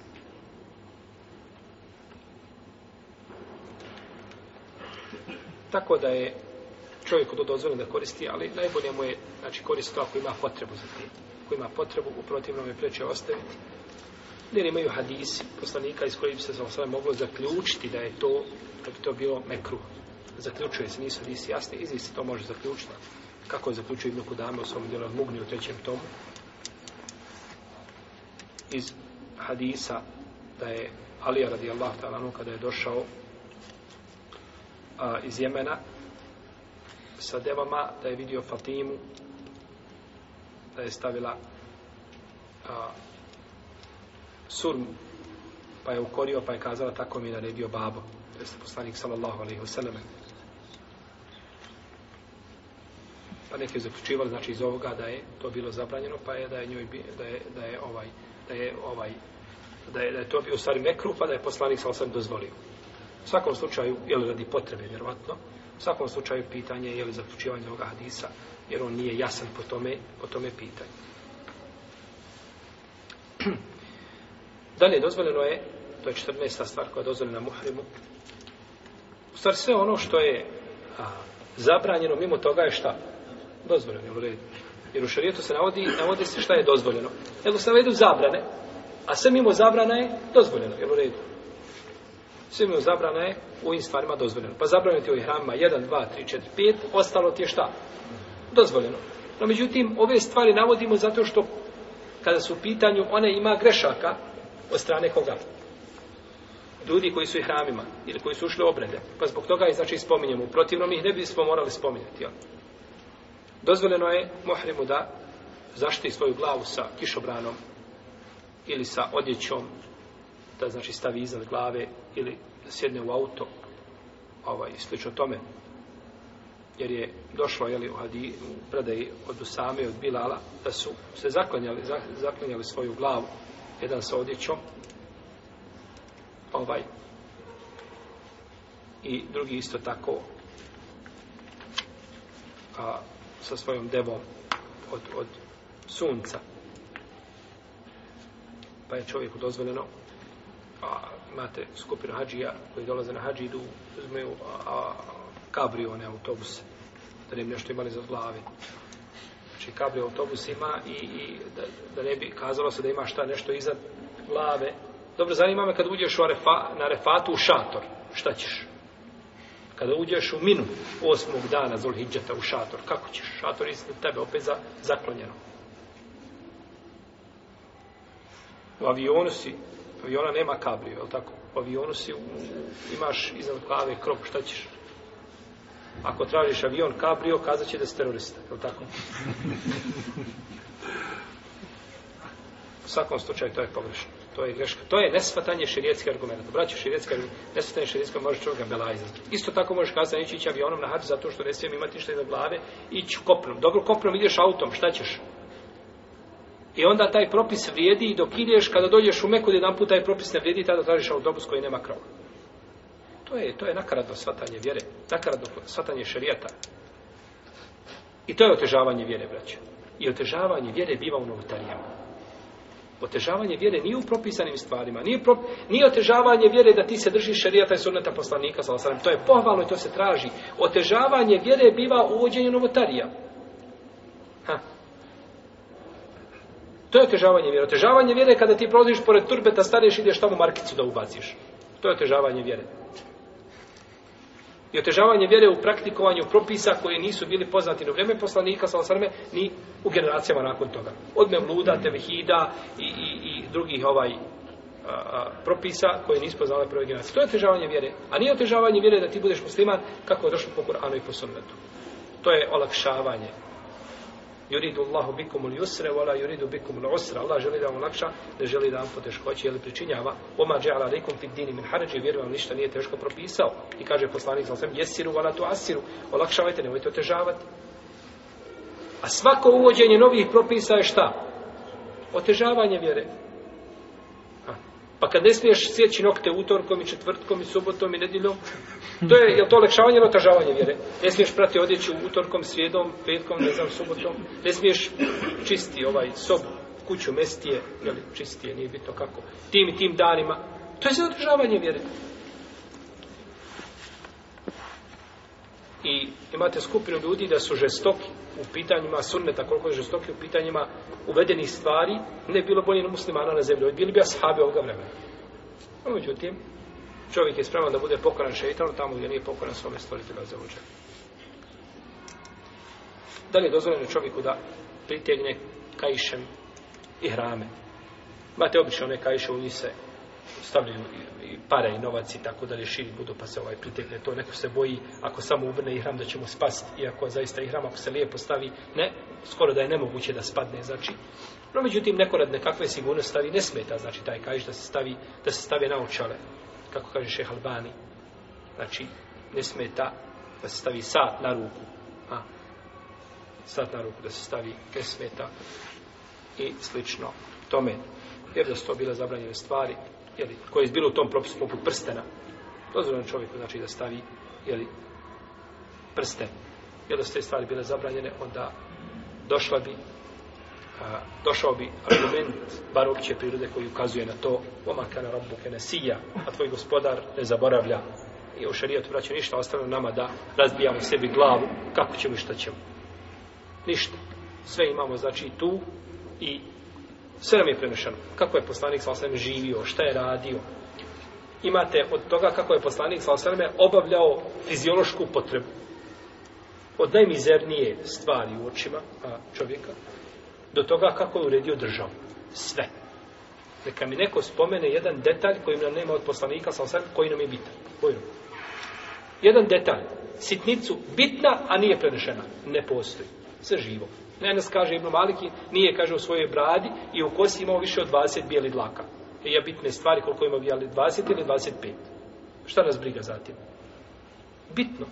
Tako da je čovjek to dozvoljeno da koristi, ali najbolje mu je znači, koristiti to ako ima potrebu za tijet. Ako ima potrebu, u protivnom je preće ostaviti jer imaju hadisi poslanika iz kojih bi se sa osvrame moglo zaključiti da je to, da bi to bilo mekru. Zaključuje se, nisu hadisi jasni, izvi se to može zaključiti. Kako je zaključio Ibn Kudame u svom djelom Mugni u trećem tomu? Iz hadisa da je Alija radijallahu ta'ala kada je došao a, iz Jemena sa devama da je vidio Fatimu da je stavila a, surmu. Pa je ukorio, pa je kazala tako mi da ne bio babo. Jeste poslanik sallallahu alaihi wasallam. Pa neki zaključivali znači iz ovoga da je to bilo zabranjeno, pa je da je njoj da je da je ovaj da je ovaj da je, da je to bio stari mekru, pa da je poslanik sa osam dozvolio. U svakom slučaju, je li radi potrebe, vjerovatno, u svakom slučaju pitanje je li zaključivanje ovoga hadisa, jer on nije jasan po tome, po tome pitanje. Dalje dozvoljeno je, to je 14. stvar koja je dozvoljena muhrimu, u stvari sve ono što je a, zabranjeno mimo toga je šta? Dozvoljeno, jel redu? Jer u šarijetu se navodi, navodi se šta je dozvoljeno. Nego se navedu zabrane, a sve mimo zabrana je dozvoljeno, jel u redu? Sve mimo zabrana je u ovim stvarima dozvoljeno. Pa zabranjeno ti u hrama 1, 2, 3, 4, 5, ostalo ti je šta? Dozvoljeno. No međutim, ove stvari navodimo zato što kada su u pitanju, one ima grešaka, od strane koga? Ljudi koji su i hramima, ili koji su ušli obrede. Pa zbog toga i znači spominjemo. U protivnom ih ne bi smo morali spominjati. Jel? Dozvoljeno je Mohrimu da zaštiti svoju glavu sa kišobranom ili sa odjećom da znači stavi iznad glave ili da sjedne u auto ovaj, slično tome jer je došlo jeli, u, hadi, u predaji od Usame od Bilala da su se zaklanjali, zaklanjali svoju glavu jedan sa odjećom, ovaj, i drugi isto tako, a, sa svojom devom od, od sunca. Pa je čovjeku dozvoljeno, a, imate skupinu hađija koji dolaze na hađi, idu, uzmeju a, a, kabrione, autobuse, da ne bi nešto imali za glavi znači kabli u autobusima i, i da, da ne bi kazalo se da ima šta nešto iza glave. Dobro, zanima me kad uđeš u arefa, na refatu u šator, šta ćeš? Kada uđeš u minu osmog dana Zulhidžeta u šator, kako ćeš? Šator iznad tebe opet za, zaklonjeno. U avionu si, aviona nema kabli, je tako? U avionu si, u, imaš iznad glave krop, šta ćeš? Ako tražiš avion Cabrio, kazat će da si terorista. Je li tako? U svakom slučaju to je pogrešno. To je greška. To je nesvatanje širijetske argumenta. Braću širijetske argumenta, nesvatanje širijetske može čovjeka belajza. Isto tako možeš kazati da neće ići avionom na hađu zato što ne smijem imati ništa iza glave, ići kopnom. Dobro, kopnom ideš autom, šta ćeš? I onda taj propis vrijedi i dok ideš, kada dođeš u Meku, jedan put taj propis ne vrijedi, tada tražiš autobus koji nema krova. To je to je nakaradno svatanje vjere, nakaradno svatanje šerijata. I to je otežavanje vjere, braćo. I otežavanje vjere biva u novotarijama. Otežavanje vjere nije u propisanim stvarima, nije, pro, nije otežavanje vjere da ti se držiš šerijata i sunneta poslanika, salasarim. to je pohvalno i to se traži. Otežavanje vjere biva u uvođenju novotarija. Ha. To je otežavanje vjere. Otežavanje vjere je kada ti prolaziš pored turbeta, stareš i ideš tamo markicu da ubaciš. To je otežavanje vjere i otežavanje vjere u praktikovanju propisa koje nisu bili poznati u vrijeme poslanika sallallahu ni u generacijama nakon toga od mevluda tevhida i, i, i drugih ovaj a, a, propisa koje nisu poznali prve generacije to je otežavanje vjere a nije otežavanje vjere da ti budeš musliman kako je došlo po Kur'anu i po sunnetu to je olakšavanje Yuridu Allahu bikum al-yusra wa la yuridu bikum al-usra. Allah želi da vam lakša, ne želi da vam poteškoće, jel pričinjava. Wa ma ja'ala alaykum fi din min harajin, vjer vam ništa nije teško propisao. I kaže poslanik sallallahu alejhi ve sellem: "Yassiru wa la tu'assiru." Olakšavajte, nemojte otežavati. A svako uvođenje novih propisa je šta? Otežavanje vjere. Pa kad ne smiješ sjeći nokte utorkom i četvrtkom i subotom i nedjeljom, to je, je to olekšavanje ili otažavanje vjere? Ne smiješ prati odjeću utorkom, srijedom, petkom, ne znam, subotom. Ne smiješ čisti ovaj sobu, kuću, mestije, jeli, čistije, nije bitno kako, tim i tim danima. To je sve održavanje vjere. i imate skupinu ljudi da su žestoki u pitanjima sunneta, koliko je žestoki u pitanjima uvedenih stvari, ne bilo bolje na muslimana na zemlji, bili bi ashabi ovoga vremena. A međutim, čovjek je spreman da bude pokoran šeitanu tamo gdje nije pokoran svome stvoritelju za uđe. Da li je dozvoljeno čovjeku da pritegne kajšem i hrame? Imate obično one kajše, u njih se stavljaju i pare i novac i tako da širi budu pa se ovaj pritekne to neko se boji ako samo ubrne ihram da će mu spasti iako zaista ihram ako se lijepo stavi ne, skoro da je nemoguće da spadne znači, no međutim neko rad nekakve sigurnost stavi ne smeta znači taj kaži da se stavi da se stavi na očale kako kaže šeh Albani znači ne smeta da se stavi sat na ruku a sat na ruku da se stavi ne smeta i slično tome jer da su to bile zabranjene stvari jeli, koje je bilo u tom propisu poput prstena, dozvoljeno čovjeku znači da stavi jeli, prsten. Jer da su te stvari bile zabranjene, onda došla bi a, došao bi argument bar opće prirode koji ukazuje na to oma kana rabbu kene sija a tvoj gospodar ne zaboravlja i u šarijetu braće ništa ostalo nama da razbijamo sebi glavu kako ćemo i šta ćemo ništa sve imamo znači tu i Sve nam je prenešeno. Kako je poslanik sa osvrame živio, šta je radio. Imate od toga kako je poslanik sa osvrame obavljao fiziološku potrebu. Od najmizernije stvari u očima a čovjeka do toga kako je uredio državu. Sve. Neka mi neko spomene jedan detalj koji nam nema od poslanika sa osvrame koji nam je bitan. Koji nam? Jedan detalj. Sitnicu bitna, a nije prenešena. Ne postoji. Sve živo. Enes kaže Ibn Maliki, nije, kaže, u svojoj bradi i u kosi imao više od 20 bijeli dlaka. E, ja bitne stvari, koliko imao bijeli 20 ili 25. Šta nas briga zatim? Bitno.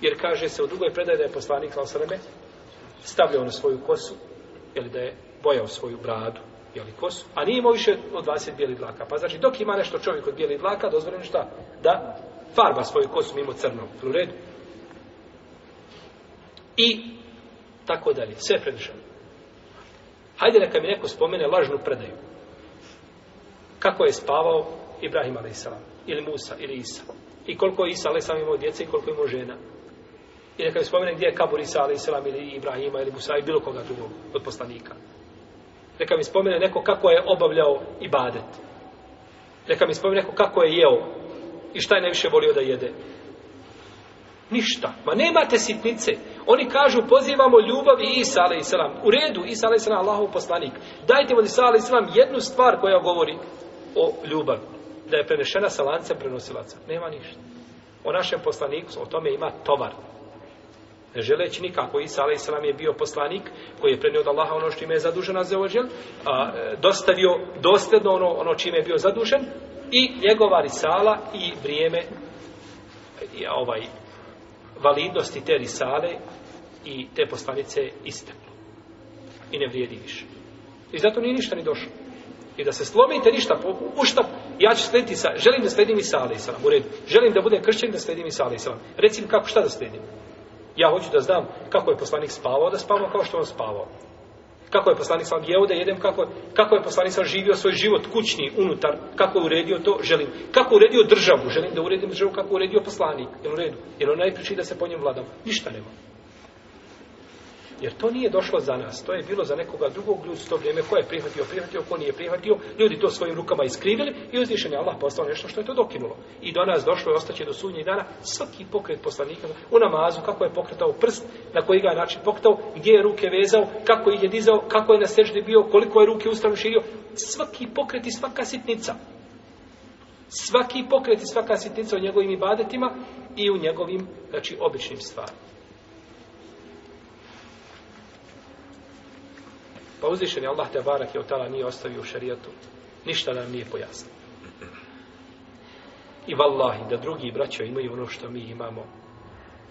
Jer kaže se u drugoj predaj da je poslanik Lansaleme stavljao na svoju kosu, ili da je bojao svoju bradu, ili kosu, a nije imao više od 20 bijeli dlaka. Pa znači, dok ima nešto čovjek od bijeli dlaka, dozvore šta? Da farba svoju kosu mimo crnog. U redu. I tako dalje, sve predvišeno. Hajde neka mi neko spomene lažnu predaju. Kako je spavao Ibrahim a.s. ili Musa ili Isa. I koliko je Isa a.s. imao djece i koliko je imao žena. I neka mi spomene gdje je Kabur Isa a.s. ili Ibrahima ili Musa i bilo koga drugog od poslanika. Neka mi spomene neko kako je obavljao ibadet. Neka mi spomene neko kako je jeo i šta je najviše volio da jede ništa. Ma nemate sitnice. Oni kažu, pozivamo ljubav i Isa, ale i salam. U redu, Isa, ale i salam, Allahov poslanik. Dajte mu, Isa, ale i salam, jednu stvar koja govori o ljubavi. Da je prenešena sa lancem prenosilaca. Nema ništa. O našem poslaniku, o tome ima tovar. Ne želeći nikako, Isa, ale i salam, je bio poslanik koji je prenio od Allaha ono što ime je zadužena za ođel, a, e, dostavio dosledno ono, ono čime je bio zadužen i njegova risala i vrijeme i ovaj validnosti te risale i te poslanice isteklo. I ne vrijedi više. I zato nije ništa ni došlo. I da se slomite ništa, ušta, ja ću slediti sa, želim da sledim Isa alaih sallam, u redu. Želim da budem kršćan da sledim Isa alaih sallam. Recim kako, šta da sledim? Ja hoću da znam kako je poslanik spavao, da spavao kao što on spavao kako je poslanik sam jeo da jedem, kako, kako je poslanik sam živio svoj život kućni, unutar, kako je uredio to, želim. Kako je uredio državu, želim da uredim državu, kako je uredio poslanik, jel u redu? Jer on najpriči da se po njem vladam, ništa nema. Jer to nije došlo za nas, to je bilo za nekoga drugog ljudi s to vrijeme, ko je prihvatio, prihvatio, ko nije prihvatio, ljudi to svojim rukama iskrivili i uzvišen je Allah postao nešto što je to dokinulo. I do nas došlo i ostaće do sunnje dana svaki pokret poslanika u namazu, kako je pokretao prst, na koji ga je način pokretao, gdje je ruke vezao, kako ih je dizao, kako je na sežde bio, koliko je ruke ustranu širio, svaki pokret i svaka sitnica. Svaki pokret i svaka sitnica u njegovim ibadetima i u njegovim, znači, običnim stvarima. Pa uzvišen je Allah te barak je otala nije ostavio u šarijetu. Ništa nam nije pojasnio. I vallahi da drugi braćo imaju ono što mi imamo.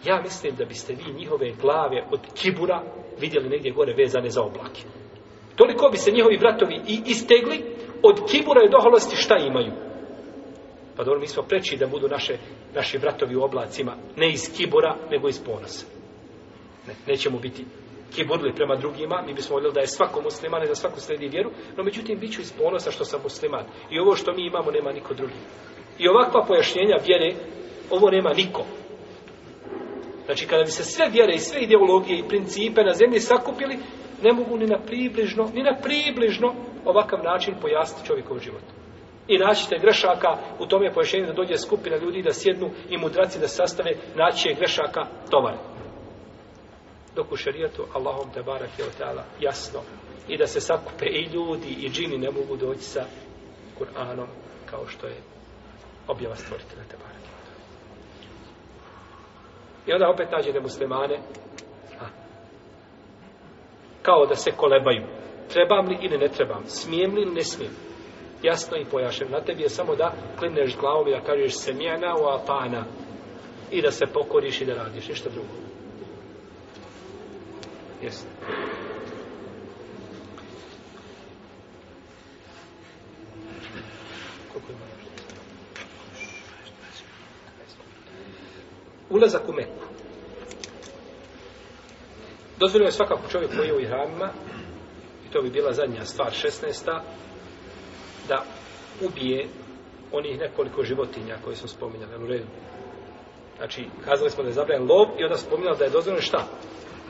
Ja mislim da biste vi njihove glave od kibura vidjeli negdje gore vezane za oblake. Toliko bi se njihovi bratovi i istegli od kibura i doholosti šta imaju. Pa dobro, mi smo preći da budu naše, naši bratovi u oblacima ne iz kibura, nego iz ponosa. Ne, nećemo biti i borili prema drugima, mi bismo voljeli da je svako musliman i da svako sledi vjeru, no međutim, bit ću iz ponosa što sam musliman. I ovo što mi imamo, nema niko drugi. I ovakva pojašnjenja vjere, ovo nema niko. Znači, kada bi se sve vjere i sve ideologije i principe na zemlji sakupili, ne mogu ni na približno, ni na približno ovakav način pojasniti čovjekov život. I naći te grešaka, u tome je pojašnjenje da dođe skupina ljudi da sjednu i mudraci da sastave naći je grešaka tovare dok u šarijetu Allahom te barak je otala jasno i da se sakupe i ljudi i džini ne mogu doći sa Kur'anom kao što je objava stvoritele te barak I onda opet nađete muslimane a, kao da se kolebaju. Trebam li ili ne trebam? Smijem li ili ne smijem? Jasno i pojašem. Na tebi je samo da klineš glavom i da kažeš semjena u apana i da se pokoriš i da radiš. Ništa drugo. Jeste. Ulazak u Meku. Dozvoljeno je svakako čovjek koji je u Iramima, i to bi bila zadnja stvar, 16. da ubije onih nekoliko životinja koje smo spominjali. U redu. Znači, kazali smo da je zabranjen lov i onda spominjali da je dozvoljeno šta?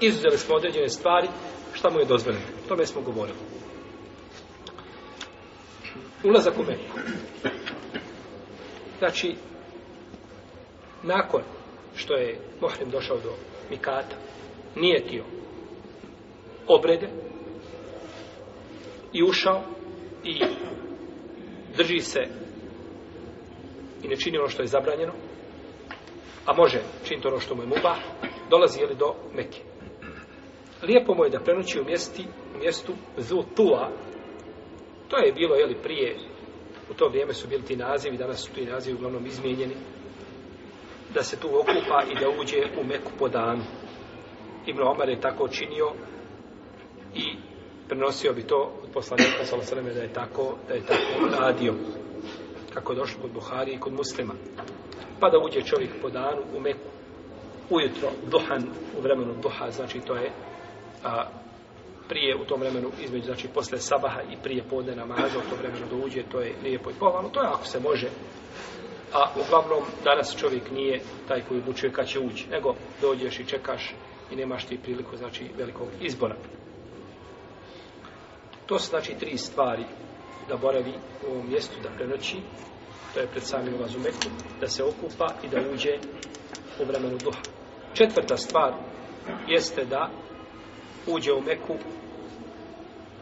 izuzeli smo određene stvari, šta mu je dozvoljeno. O tome smo govorili. Ulazak u Meku. Znači, nakon što je Mohrim došao do Mikata, nije tio obrede i ušao i drži se i ne čini ono što je zabranjeno, a može činiti ono što mu je muba, dolazi je li do Mekije lijepo mu je da prenoći u, mjesti, u mjestu Zutua. To je bilo, jeli, prije, u to vrijeme su bili ti nazivi, danas su ti nazivi uglavnom izmijenjeni, da se tu okupa i da uđe u Meku po danu. Ibn Omar je tako činio i prenosio bi to od poslanika sa Osaleme da je tako, da je tako radio, kako je došlo kod Buhari i kod muslima. Pa da uđe čovjek po danu u Meku ujutro duhan u vremenu duha, znači to je a prije u tom vremenu, između, znači posle sabaha i prije podne namaza, u tom vremenu da uđe, to je lijepo i pohvalno, to je ako se može. A uglavnom, danas čovjek nije taj koji odlučuje kad će ući, nego dođeš i čekaš i nemaš ti priliku, znači, velikog izbora. To su, znači, tri stvari da boravi u ovom mjestu, da prenoći, to je pred samim razumetom, da se okupa i da uđe u vremenu duha. Četvrta stvar jeste da uđe u Meku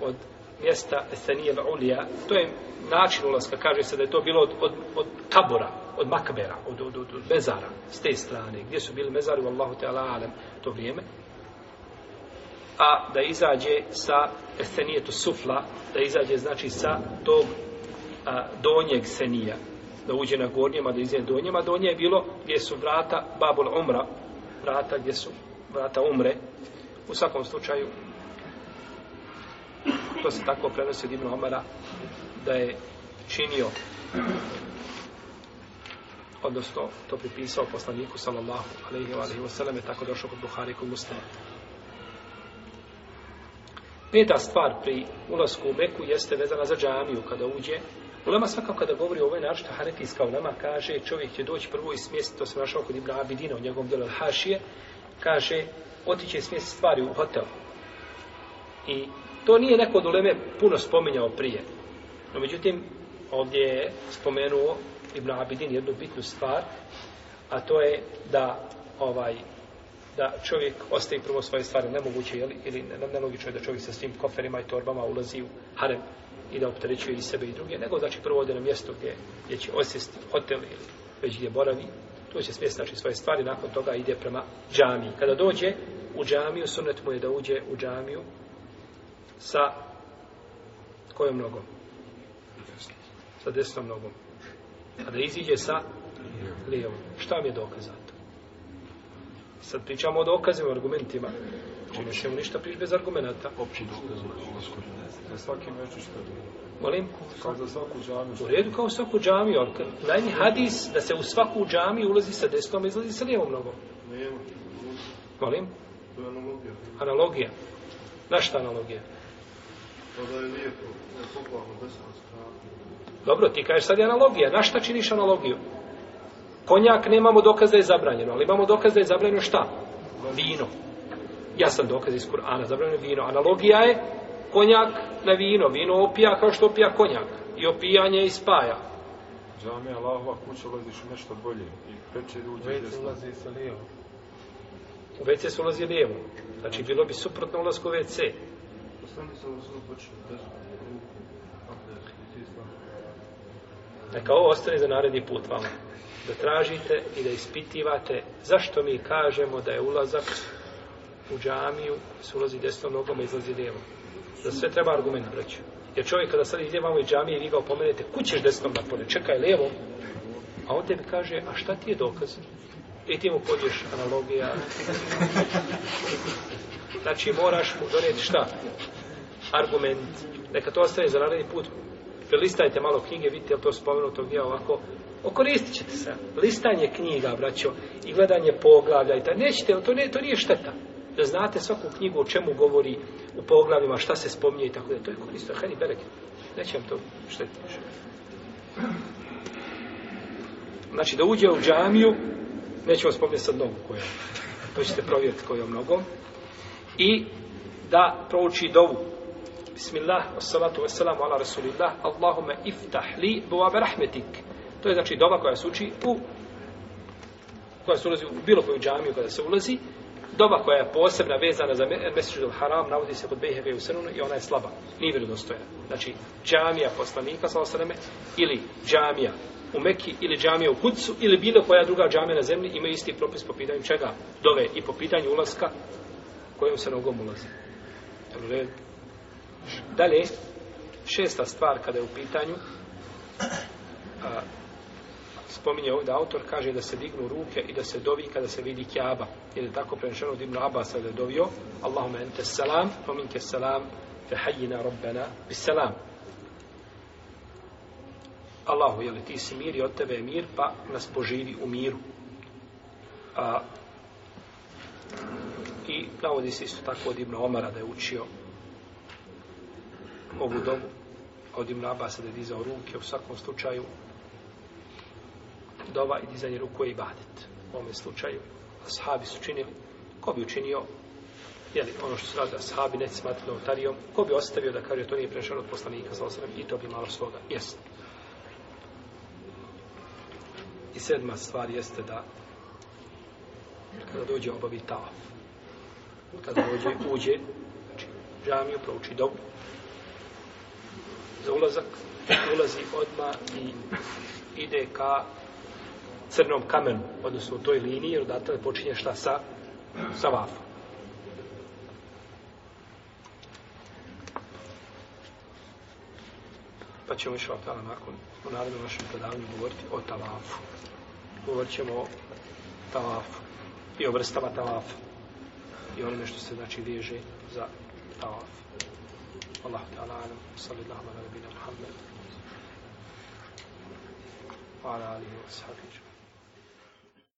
od mjesta Esenijel Ulija, to je način ulaska, kaže se da je to bilo od, od, od tabora, od makabera, od, od, od, od mezara, s te strane, gdje su bili mezari u Allahu Teala Alem to vrijeme, a da izađe sa Esenijetu Sufla, da izađe znači sa tog a, donjeg Senija, da uđe na gornjima, da izađe donjima, donje je bilo gdje su vrata Babul Umra, vrata gdje su vrata Umre, U svakom slučaju, to se tako prenosi od Ibn Omara, da je činio, odnosno to pripisao poslaniku sallallahu alaihi wa alaihi wa sallam, je tako došao kod Buhari kod Muslima. Peta stvar pri ulazku u Meku jeste vezana za džamiju kada uđe. Ulema svakako kada govori o ovoj naročito hanefijska ulema kaže čovjek će doći prvo i smjestiti, to se našao kod Ibn Abidina u njegovom djelu Al-Hašije, kaže, otiće smjesti stvari u hotel. I to nije neko od Uleme puno spominjao prije. No, međutim, ovdje je spomenuo Ibn Abidin jednu bitnu stvar, a to je da ovaj da čovjek ostaje prvo svoje stvari nemoguće jeli, ili nelogično je da čovjek sa svim koferima i torbama ulazi u harem i da opterećuje i sebe i druge, nego znači prvo ode na mjesto gdje, gdje će osjesti hotel ili već gdje boravi tu će smjesti znači svoje stvari, nakon toga ide prema džamiji. Kada dođe u džamiju, sunnet mu je da uđe u džamiju sa kojom nogom? Sa desnom nogom. A da iziđe sa lijevom. Šta vam je dokazato? Sad pričamo o dokazima, argumentima. Znači, ne ćemo ništa prič bez argumenta. Opći dokaz. Za svaki meč što je Molim? Kao za svaku džamiju. U redu kao za svaku džamiju, ali najni hadis da se u svaku džamiju ulazi sa desnom, izlazi sa lijevom nogom. Nema. Molim? To je analogija. Analogija. Na šta analogija? Pa da je lijepo, ne pokovano, desna strana. Dobro, ti kažeš sad je analogija. Na šta činiš analogiju? Konjak nemamo dokaz da je zabranjeno, ali imamo dokaz da je zabranjeno šta? Vino. Ja sam dokaz iz Kur'ana, zabranjeno vino. Analogija je konjak na vino, vino opija kao što opija konjak i opijanje i spaja. Džami Allahova kuća ulaziš u nešto bolje i preče ljudi gdje sta. ulazi sa lijevo. U WC se ulazi lijevo. Znači bilo bi suprotno ulazko u WC. Ostani se ulazi u počinu. Neka ovo ostane za naredni put vama. Da tražite i da ispitivate zašto mi kažemo da je ulazak u džamiju se ulazi desnom nogom i izlazi lijevom. Za sve treba argument reći. Jer čovjek kada sad ide vamo i džamije i vi ga opomenete, kućeš desnom na pole, čekaj lijevo. A on tebi kaže, a šta ti je dokaz? I ti mu podješ analogija. [LAUGHS] Znači moraš mu donijeti šta? Argument. Neka to ostane za naredni put. Listajte malo knjige, vidite li to spomenuto gdje ovako. Okoristit ćete se. Listanje knjiga, braćo, i gledanje poglavlja. I ta, nećete, to, ne, to nije šteta da znate svaku knjigu o čemu govori u poglavima, šta se spominje i tako da. To je koristo, hajni berek. Neće vam to štetiti. Znači, da uđe u džamiju, neće vam spominjati sad nogu koja. To ćete provjeriti koja mnogo. I da prouči dovu. Bismillah, assalatu wassalamu ala rasulillah, Allahume iftah li buvabe rahmetik. To je znači dova koja se uči u koja se ulazi u bilo koju džamiju kada se ulazi, doba koja je posebna vezana za Mesidžul Haram, navodi se kod Bejhega i Usanunu i ona je slaba, nije vjerodostojna. Znači, džamija poslanika, sa osreme, ili džamija u Mekki ili džamija u Kucu ili bilo koja druga džamija na zemlji ima isti propis po pitanju čega dove i po pitanju ulaska kojom se nogom ulazi. Dalje, šesta stvar kada je u pitanju a, spominje ovdje autor, kaže da se dignu ruke i da se dovi kada se vidi kjaba. Jer je tako prenešeno od Ibn Abbas da je dovio Allahume ente salam, pominke salam, fe hajjina robbena bis salam. Allahu, jel ti si mir i od tebe je mir, pa nas poživi u miru. A, I navodi se isto tako od Ibn Omara da je učio ovu dobu od Ibn Abbas da je dizao ruke u svakom slučaju dova i dizanje ruku je ibadet. U ovom slučaju, ashabi su činili, ko bi učinio jeli, ono što su radili ashabi, neći smatili notarijom, ko bi ostavio da kaže to nije prešao od poslanika, sa osram, i to bi malo svoga. Jesno. I sedma stvar jeste da kada dođe obavi tavaf, kada dođe, uđe, znači, džamiju, prouči dobu, za ulazak, ulazi odma i ide ka crnom kamenu, odnosno u toj liniji, jer odatle počinje šta sa, sa vafom. Pa ćemo išao tala nakon, u naravno vašem predavanju, govoriti o talafu. Govorit ćemo o talafu i o vrstama talafu. I onome što se znači veže za talafu. Allah ta'ala alam, salli Allah, ala nabina Muhammed, ala alihi wa sahbihi.